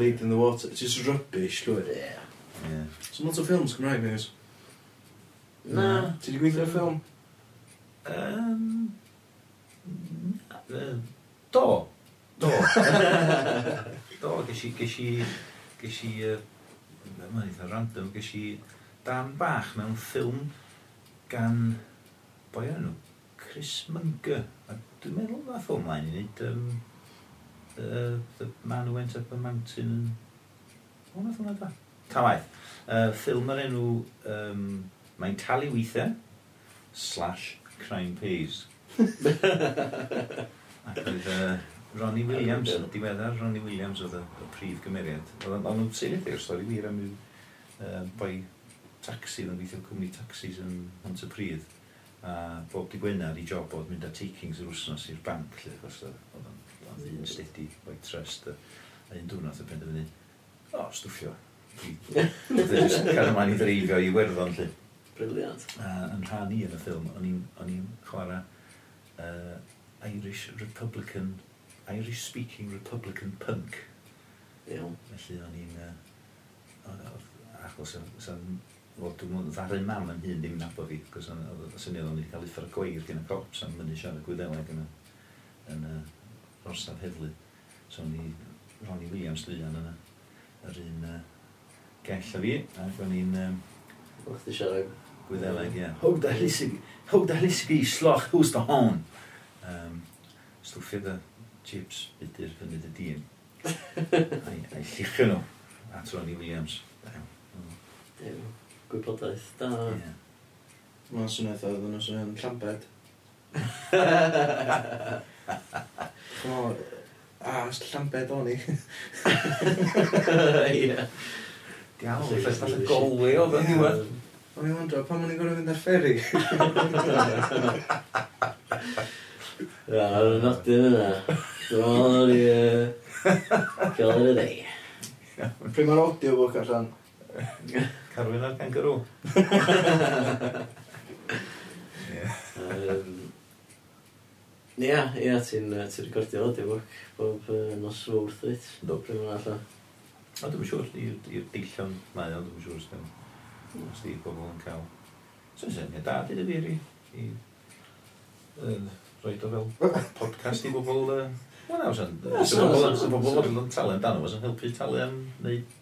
Lead in the Water, just rubbish, llwyr. Ie. Ie. So, lot o ffilms Cymraeg, nes. Na. Ti wedi gweithio ar ffilm? Um, na- do. Do. do, ges i... Ges i... Ges i... yy, Mae'n eitha random. Ges i dan bach mewn ffilm gan... Boi ar nhw? Chris Munger. A dwi'n meddwl na ffilm mlaen i wneud... Um, the, the Man Who Went Up a Mountain... yn- O, nath hwnna da. Ta waith. Uh, ffilm yr enw... Um, Mae'n talu weithiau slash crime pays. Ac oedd uh, Ronnie Williams, diweddar Ronnie Williams oedd y, y prif gymeriad. Oedd o'n nhw'n seilio i'r stori wir am yw uh, boi taxi, oedd yn gweithio cwmni taxis yn Montepryd. A bob di Gwener i job oedd mynd â takings yr wsnos i'r banc, lle, achos oedd o'n ddyn stedi boi trust. A un diwrnod y penderfynu, o, stwffio. Oedd e'n cael ymlaen i ddreifio i werddon, lle. Briliant. A yn rhan i yn y ffilm, o'n i'n chwarae uh, Irish Republican, Irish speaking Republican punk. Iawn. Felly o'n i'n... Uh, achos Wel, dwi'n meddwl, ddaru mam yn hun ddim nabod fi, cos oedd y syniad o'n i wedi cael uffar gweir gen y cops am mynd i siarad y gwyddeleg yn, y, yn, y orsaf heflu. So o'n i, Ronnie Williams dwi'n yna, yr un uh, gell a fi, ac o'n i'n... Um, O'ch ti siarad Gwyddeleg, ie. Hwg da hlisig i sloch hws da hon. Um, Stwffio da chips bydyr yn y dyn. A'i llichio nhw. A Tony Williams. Dew. Gwybodaeth. Da. Yeah. Mae'n swnio oedd yn nhw'n swnio'n llambed. Chmo, a, llambed o'n i. Ie. Diawl, ffes nath y golwy oedd yn diwedd. O'n i'n wondro, pam o'n i'n gorau fynd ar fferi? Ia, ar y nodyn yna. Dwi'n i... Cael yr ydy. Pryd mae'r audiobook allan? Carwyn ar gangarw. Ia, ia, ti'n ti recordio audiobook bob nos wrth it. Do. Pryd mae'n allan. A dwi'n siŵr, i'r deillon mae o, dwi'n siŵr sgan os di pobl yn cael. So, syniad da, dyd y fi, i, i um, roi o fel podcast i bobl... Uh, Wel, na, sy'n bobl fod yn talu amdano, sy'n helpu talu am wneud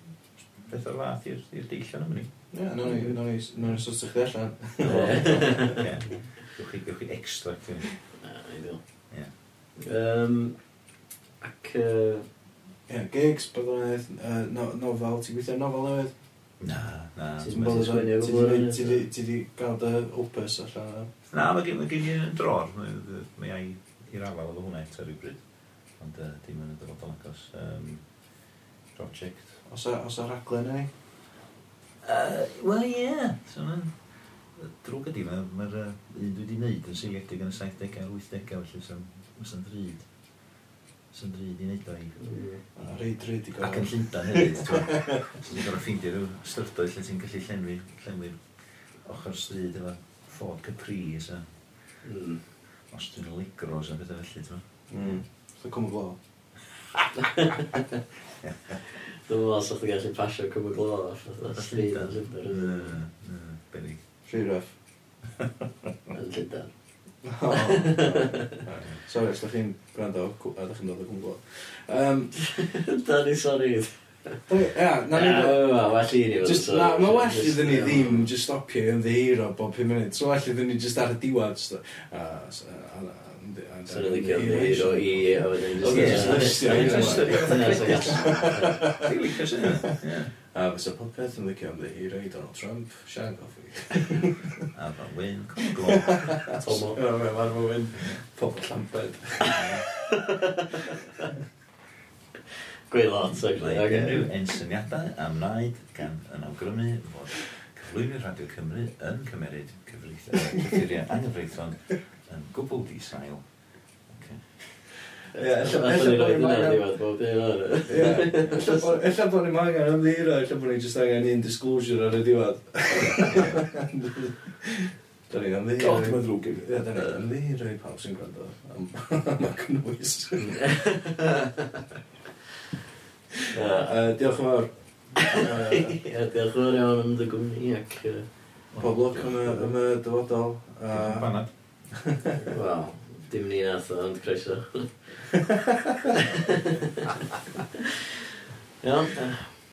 beth o'r fath i'r deillio yn ymwneud. Ie, nawn ni, nawn ni, nawn ni sotio chdi allan. Gwch chi, gwch chi extra. Ideal. Ie. Ac... Ie, gigs, bydd o'n eith, nofel, ti'n gweithio nofel newydd? Na, na. Ti'n ddim bod yn sgwennu efo bwyd? Ti di gael dy opus allan? Na, mae gen i yn dror. Mae ai i'r afel efo hwnna eto rhywbryd. Ond uh, dim yn y dyfodol agos project. Os a os a rhaglen ei? Wel, ie. Yeah. So, Drwg ydi, mae'r ma un dwi wedi wneud yn seiliedig yn y 70au a'r 80au, felly sy'n ddryd sy'n rhaid i wneud o i... Rhaid, rhaid i gael. Ac yn Llundain hefyd, ti'n ti'n gorfod ffeindio rhyw styrdoedd lle ti'n gallu llenwi, llenwi'r ochr stryd efo Ford Caprice a mm. Austin Ligros a bethau felly, ti'n Mm. So, cwm y glo. Dwi'n meddwl sa'ch ti'n gallu pasio cwm y glo off, oedd stryd yn Llundain. Benig. Rhyw rough. Yn Llundain. Sorry, os da chi'n gwrando, a da chi'n dod o gwmbo. Um, da ni sori. Ia, na ni... well i ni fod Na, mae well iddyn ni ddim just stopio i ymddeheiro bob 5 munud. So well iddyn ni just ar y diwad. Sa'n rhaid i gael i... Oedd yn just... Oedd yn just... Oedd a, just... Oedd yn just... Oedd yn just... Oedd yn just... Oedd yn ie. Oedd yn just... Ie, yn A fysa popeth yn ddicio am ddehirau Donald Trump, Sian Goffi. a fa wyn, Cwgl. Tomo. Mae fan fo wyn, pobl llamped. Gwy lot, actually. Mae unrhyw ensyniadau am wnaed gan yn awgrymu fod cyflwyni Radio Cymru yn cymeryd cyfreithiau anghyfreithlon yn gwbl disail Ella bod ni'n angen ymddihiro, ella bod ni'n just angen un disclosure ar y diwedd. Da ni'n ymddihiro. God, mae'n ddrwg i fi. Da ni'n ymddihiro i pawb sy'n gwrando am y cynnwys. Diolch yn fawr. Diolch yn fawr iawn am dy gwmni ac... Pob lwc am y dyfodol. Banad. Wel, dim ni nath o, ond croeso. ja.